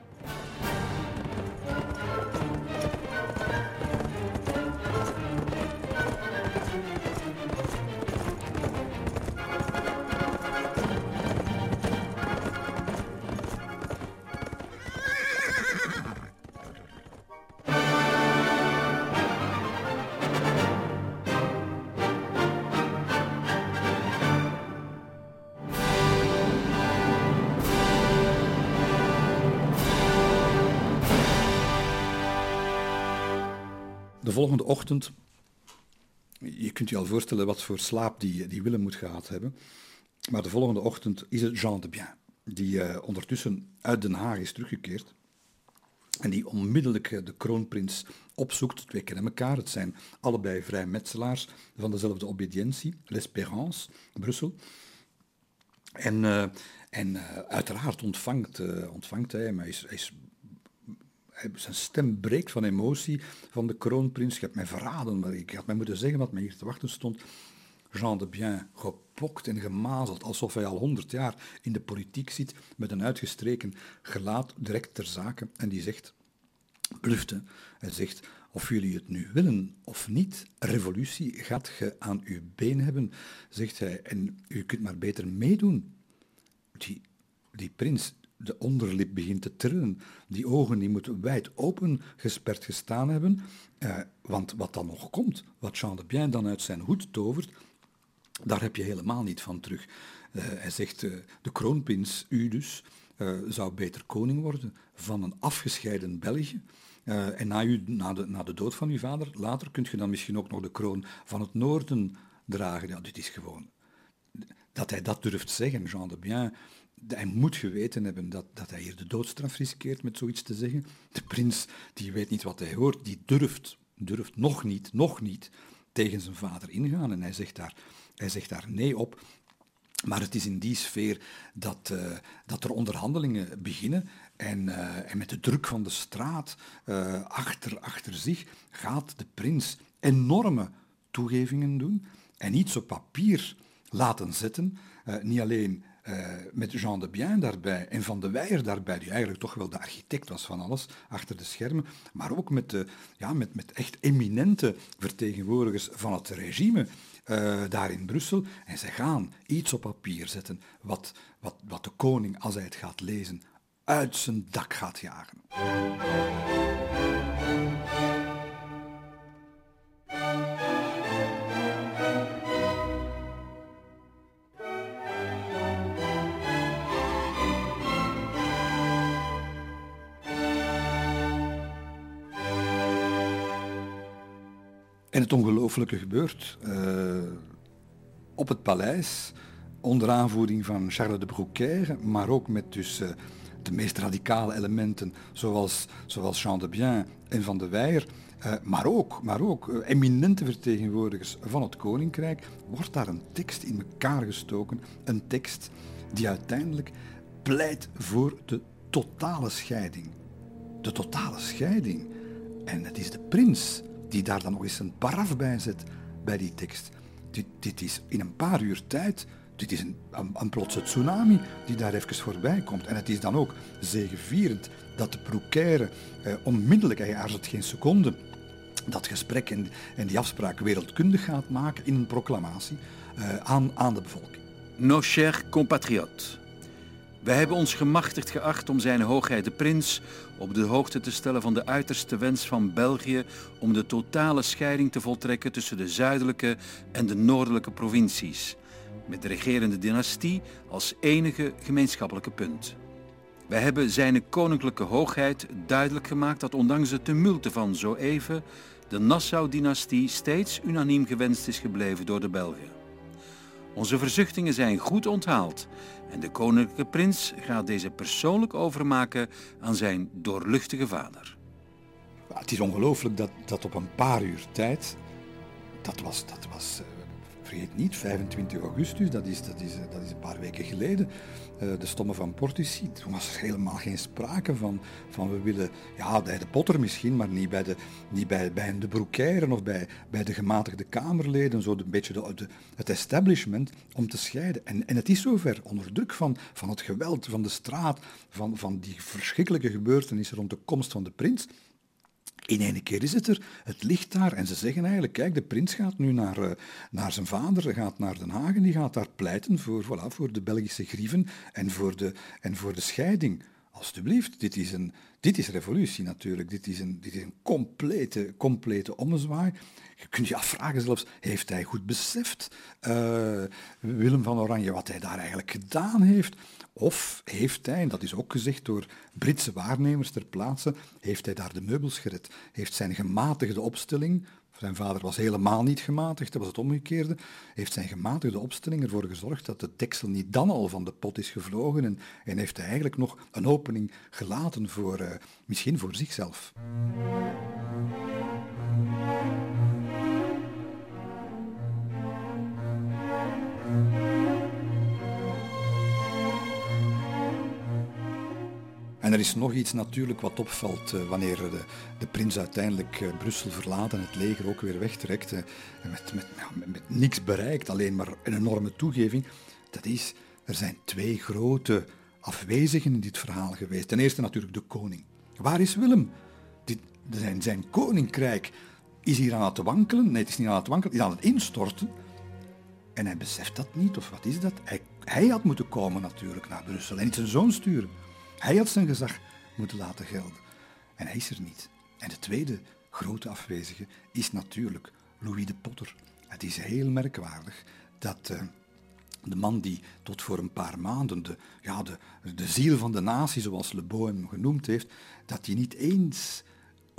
Je kunt je al voorstellen wat voor slaap die, die Willem moet gehad hebben. Maar de volgende ochtend is het Jean de Bien, die uh, ondertussen uit Den Haag is teruggekeerd. En die onmiddellijk de kroonprins opzoekt. Twee kennen elkaar. Het zijn allebei vrijmetselaars van dezelfde obedientie, L'Espérance, Brussel. En, uh, en uiteraard ontvangt, ontvangt hij. Hij is, hij is, zijn stem breekt van emotie van de kroonprins. Je hebt mij verraden, maar ik had mij moeten zeggen wat mij hier te wachten stond. Jean de Bien, gepokt en gemazeld, alsof hij al honderd jaar in de politiek zit, met een uitgestreken gelaat, direct ter zake. En die zegt, blufte, hij zegt, of jullie het nu willen of niet, revolutie gaat je aan uw been hebben, zegt hij, en u kunt maar beter meedoen. Die, die prins, de onderlip begint te trillen, die ogen die moeten wijd open gesperd gestaan hebben, eh, want wat dan nog komt, wat Jean de Bien dan uit zijn hoed tovert, daar heb je helemaal niet van terug. Uh, hij zegt, uh, de kroonprins, u dus, uh, zou beter koning worden van een afgescheiden België. en na, u, na, de, na de dood van uw vader, later kunt je dan misschien ook nog de kroon van het noorden dragen. Ja, dit is gewoon... Dat hij dat durft zeggen, Jean de Bien, hij moet geweten hebben dat, dat hij hier de doodstraf riskeert met zoiets te zeggen. De prins, die weet niet wat hij hoort, die durft, durft nog niet, nog niet tegen zijn vader ingaan. En hij zegt daar, hij zegt daar nee op. Maar het is in die sfeer dat, uh, dat er onderhandelingen beginnen. En, uh, en, met de druk van de straat uh, achter, achter zich gaat de prins enorme toegevingen doen en iets op papier laten zetten. niet alleen met Jean de Bien daarbij en Van de Weijer daarbij, die eigenlijk toch wel de architect was van alles achter de schermen, maar ook met, de, ja, met, met echt eminente vertegenwoordigers van het regime uh, daar in Brussel. En ze gaan iets op papier zetten wat, wat, wat de koning, als hij het gaat lezen, uit zijn dak gaat jagen. En het ongelooflijke gebeurt uh, op het paleis, onder aanvoering van Charles de Brouquer, maar ook met dus, uh, de meest radicale elementen zoals, zoals Jean de Bien en Van de Weijer, uh, maar ook, maar ook eminente vertegenwoordigers van het koninkrijk, wordt daar een tekst in elkaar gestoken, een tekst die uiteindelijk pleit voor de totale scheiding. De totale scheiding. En het is de prins die daar dan nog eens een paraf bij zet bij die tekst. Dit, dit is in een paar uur tijd, dit is een, een, plotse tsunami die daar even voorbij komt. En het is dan ook zegevierend dat de Proucaire eh, onmiddellijk, hij aarzelt geen seconde, dat gesprek en, die afspraak wereldkundig gaat maken in een proclamatie uh, aan, aan de bevolking. Nos chers compatriotes. Wij hebben ons gemachtigd geacht om zijn hoogheid de prins op de hoogte te stellen van de uiterste wens van België om de totale scheiding te voltrekken tussen de zuidelijke en de noordelijke provincies, met de regerende dynastie als enige gemeenschappelijke punt. Wij hebben zijn koninklijke hoogheid duidelijk gemaakt dat ondanks de tumulten van zo even de Nassau-dynastie steeds unaniem gewenst is gebleven door de Belgen. Onze verzuchtingen zijn goed onthaald en de koninklijke prins gaat deze persoonlijk overmaken aan zijn doorluchtige vader. Het is ongelooflijk dat, dat op een paar uur tijd, dat was, dat was vergeet niet, 25 augustus, dat is, dat is, dat is een paar weken geleden, de stomme van Portici. Toen was er helemaal geen sprake van, van we willen, ja, bij de Potter misschien, maar niet bij de, niet bij, bij de broekeieren of bij, bij de gematigde Kamerleden, zo een beetje de, de, het establishment, om te scheiden. En, en het is zover, onder druk van, van het geweld, van de straat, van, van die verschrikkelijke gebeurtenissen rond de komst van de prins, in ene keer is het er, het ligt daar en ze zeggen eigenlijk, kijk, de prins gaat nu naar, uh, naar zijn vader, gaat naar Den Haag en die gaat daar pleiten voor, voilà, voor de Belgische grieven en voor de, en voor de scheiding. alstublieft, dit is, een, dit is revolutie natuurlijk. Dit is een, dit is een complete, complete ommezwaai. Je kunt je afvragen zelfs, heeft hij goed beseft, uh, Willem van Oranje, wat hij daar eigenlijk gedaan heeft? Of heeft hij, en dat is ook gezegd door Britse waarnemers ter plaatse, heeft hij daar de meubels gered? Heeft zijn gematigde opstelling zijn vader was helemaal niet gematigd, dat was het omgekeerde. Heeft zijn gematigde opstelling ervoor gezorgd dat de deksel niet dan al van de pot is gevlogen en, en heeft hij eigenlijk nog een opening gelaten voor, uh, misschien voor zichzelf. En er is nog iets natuurlijk wat opvalt uh, wanneer de, de, prins uiteindelijk uh, Brussel verlaat en het leger ook weer wegtrekt. Uh, en met, met, met, niks bereikt, alleen maar een enorme toegeving. Dat is, er zijn twee grote afwezigen in dit verhaal geweest. Ten eerste natuurlijk de koning. Waar is Willem? Dit, zijn, zijn koninkrijk is hier aan het wankelen. Nee, het is niet aan het wankelen, het is aan het instorten. En hij beseft dat niet, of wat is dat? Hij, hij had moeten komen natuurlijk naar Brussel en niet zijn zoon sturen. Hij had zijn gezag moeten laten gelden. En hij is er niet. En de tweede grote afwezige is natuurlijk Louis de Potter. Het is heel merkwaardig dat uh, de man die tot voor een paar maanden de, ja, de, de ziel van de natie, zoals Le hem genoemd heeft, dat hij niet eens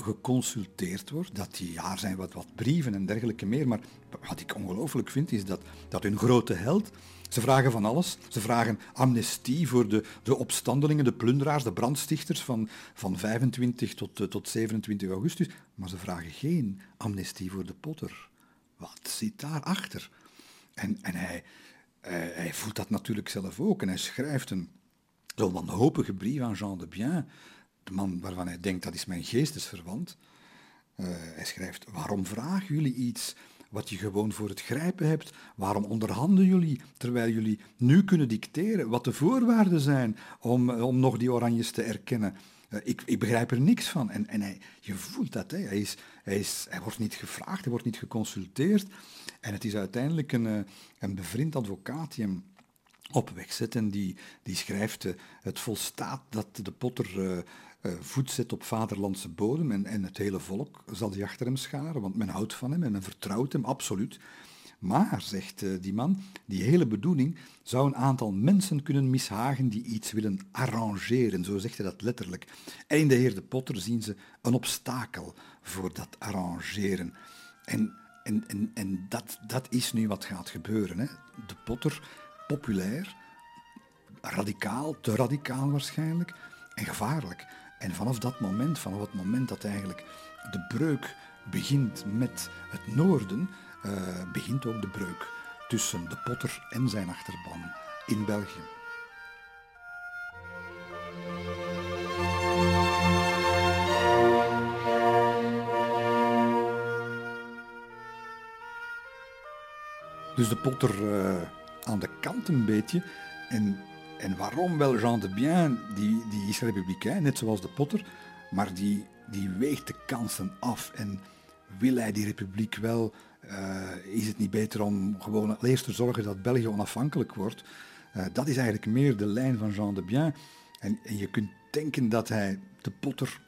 geconsulteerd wordt, dat die, ja, er zijn wat, wat brieven en dergelijke meer, maar wat ik ongelooflijk vind is dat, dat hun grote held, ze vragen van alles. Ze vragen amnestie voor de, de opstandelingen, de plunderaars, de brandstichters van, van 25 tot, uh, tot 27 augustus. Maar ze vragen geen amnestie voor de potter. Wat zit daarachter? En, en hij, hij, hij voelt dat natuurlijk zelf ook. En hij schrijft een zo'n wanhopige brief aan Jean de Bien, de man waarvan hij denkt dat is mijn geestesverwant. Uh, hij schrijft, waarom vragen jullie iets wat je gewoon voor het grijpen hebt. Waarom onderhandelen jullie terwijl jullie nu kunnen dicteren wat de voorwaarden zijn om, om nog die oranjes te erkennen? Uh, ik, ik, begrijp er niks van. En, en hij, je voelt dat. Hè. Hij, is, hij, is, hij wordt niet gevraagd, hij wordt niet geconsulteerd. En het is uiteindelijk een, een bevriend advocaat die op weg zet en die, die schrijft: Het volstaat dat de potter voet zet op vaderlandse bodem en, en het hele volk zal zich achter hem scharen, want men houdt van hem en men vertrouwt hem, absoluut. Maar, zegt uh, die man, die hele bedoeling zou een aantal mensen kunnen mishagen die iets willen arrangeren, zo zegt hij dat letterlijk. En in de heer de Potter zien ze een obstakel voor dat arrangeren. En, en, en, en dat, dat is nu wat gaat gebeuren. Hè. De Potter, populair, radicaal, te radicaal waarschijnlijk, en gevaarlijk. En vanaf dat moment, vanaf het moment dat eigenlijk de breuk begint met het noorden, uh, begint ook de breuk tussen de potter en zijn achterban in België. Dus de potter uh, aan de kant een beetje en en waarom wel Jean de Bien, die, die is republikein, net zoals de Potter, maar die, die weegt de kansen af. En wil hij die republiek wel, uh, is het niet beter om gewoon eerst te zorgen dat België onafhankelijk wordt? Uh, dat is eigenlijk meer de lijn van Jean de Bien. En, en je kunt denken dat hij de Potter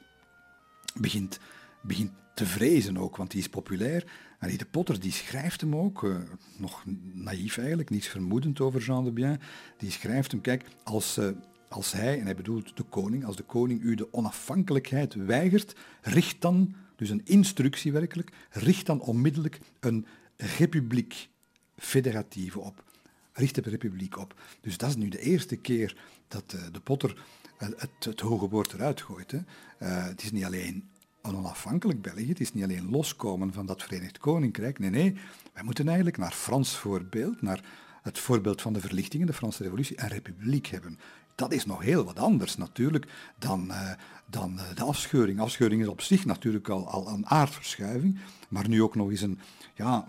begint, begint te vrezen ook, want die is populair. En de Potter die schrijft hem ook, uh, nog naïef eigenlijk, niets vermoedend over Jean de Bien, die schrijft hem, kijk, als, uh, als hij, en hij bedoelt de koning, als de koning u de onafhankelijkheid weigert, richt dan, dus een instructie werkelijk, richt dan onmiddellijk een republiek federatieve op. Richt de republiek op. Dus dat is nu de eerste keer dat uh, de Potter het, het, hoge woord eruit gooit. Hè. het is niet alleen een onafhankelijk België. Het is niet alleen loskomen van dat Verenigd Koninkrijk. Nee, nee, wij moeten eigenlijk naar Frans voorbeeld, naar het voorbeeld van de verlichtingen, de Franse Revolutie, een republiek hebben. Dat is nog heel wat anders natuurlijk dan, uh, dan uh, de afscheuring. Afscheuring is op zich natuurlijk al, al een aardverschuiving, maar nu ook nog eens een, ja,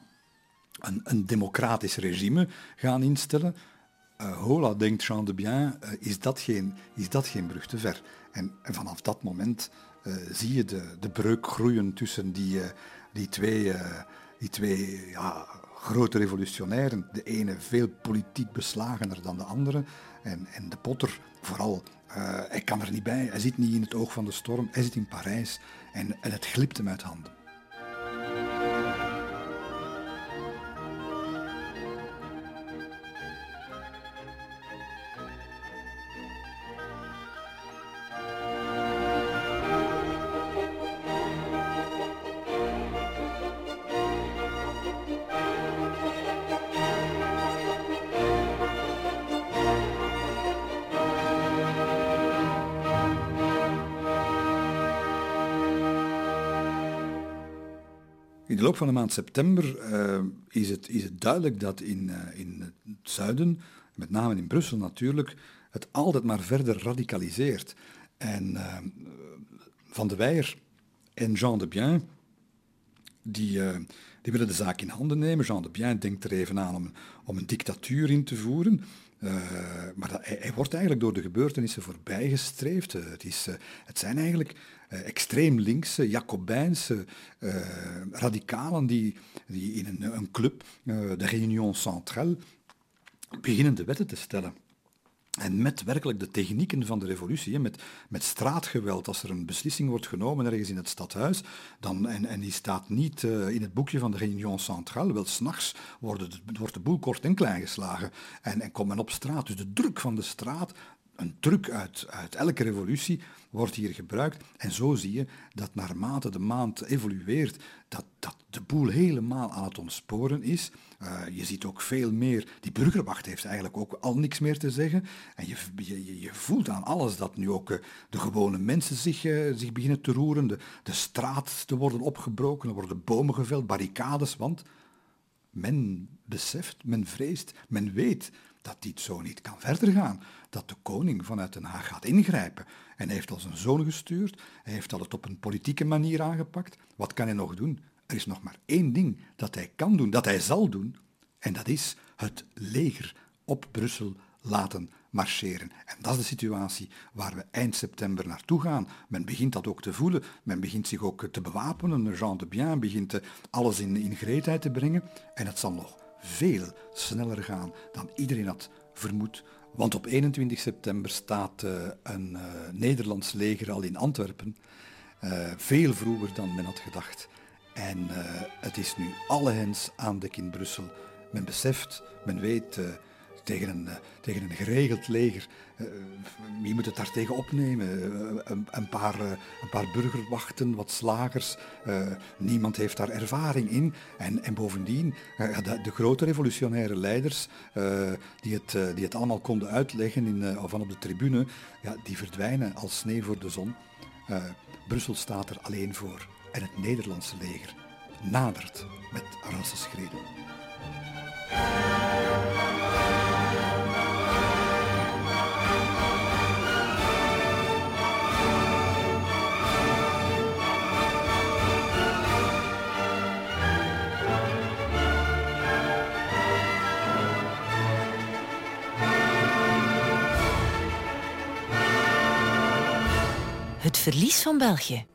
een, een democratisch regime gaan instellen. Uh, hola, denkt Jean de Bien, is, dat geen, is dat geen brug te ver? En, vanaf dat moment zie je de, de breuk groeien tussen die, uh, die twee, uh, die twee ja, grote revolutionairen. De ene veel politiek beslagener dan de andere. En, en de Potter vooral hij kan er niet bij, hij zit niet in het oog van de storm, hij zit in Parijs en, en het glipt hem uit handen. Van de maand september uh, is, het, is het duidelijk dat in, uh, in het zuiden, met name in Brussel natuurlijk, het altijd maar verder radicaliseert. En uh, Van de Weijer en Jean de Bien, die, die willen de zaak in handen nemen. Jean de Bien denkt er even aan om, om een dictatuur in te voeren. Maar dat, hij, wordt eigenlijk door de gebeurtenissen voorbijgestreefd. Het, is, het zijn eigenlijk extreem linkse, Jacobijnse radicalen die, die in een, een club, de Réunion Centrale, beginnen de wetten te stellen. En met werkelijk de technieken van de revolutie, met, met straatgeweld, als er een beslissing wordt genomen ergens in het stadhuis, dan, en, en die staat niet in het boekje van de Réunion Centrale, wel s'nachts wordt de boel kort en klein geslagen en, en komt men op straat. Dus de druk van de straat, een truc uit, uit elke revolutie wordt hier gebruikt. En zo zie je dat naarmate de maand evolueert, dat, dat de boel helemaal aan het ontsporen is. Uh, je ziet ook veel meer, die burgerwacht heeft eigenlijk ook al niks meer te zeggen. En je, je, je voelt aan alles dat nu ook uh, de gewone mensen zich, uh, zich beginnen te roeren. De, de straat te worden opgebroken, er worden bomen geveld, barricades, want men beseft, men vreest, men weet dat dit zo niet kan verder gaan. Dat de koning vanuit Den Haag gaat ingrijpen. En hij heeft al zijn zoon gestuurd, hij heeft al het op een politieke manier aangepakt. Wat kan hij nog doen? Er is nog maar één ding dat hij kan doen, dat hij zal doen. En dat is het leger op Brussel laten marcheren. En dat is de situatie waar we eind september naartoe gaan. Men begint dat ook te voelen, men begint zich ook te bewapenen. Jean de Bien begint alles in, in gereedheid te brengen. En het zal nog veel sneller gaan dan iedereen had vermoed. Want op 21 september staat uh, een uh, Nederlands leger al in Antwerpen. Uh, veel vroeger dan men had gedacht. En het is nu alle hens aan dek in Brussel. Men beseft, men weet tegen een, tegen een geregeld leger. Wie moet het daartegen opnemen? Uh, een, paar, uh, een paar burgerwachten, wat slagers. niemand heeft daar ervaring in. En, en bovendien, de, de, grote revolutionaire leiders die, het, die het allemaal konden uitleggen in, van op de tribune, ja, die verdwijnen als sneeuw voor de zon. Brussel staat er alleen voor. En het Nederlandse leger nadert met rassenschreden. Het verlies van België.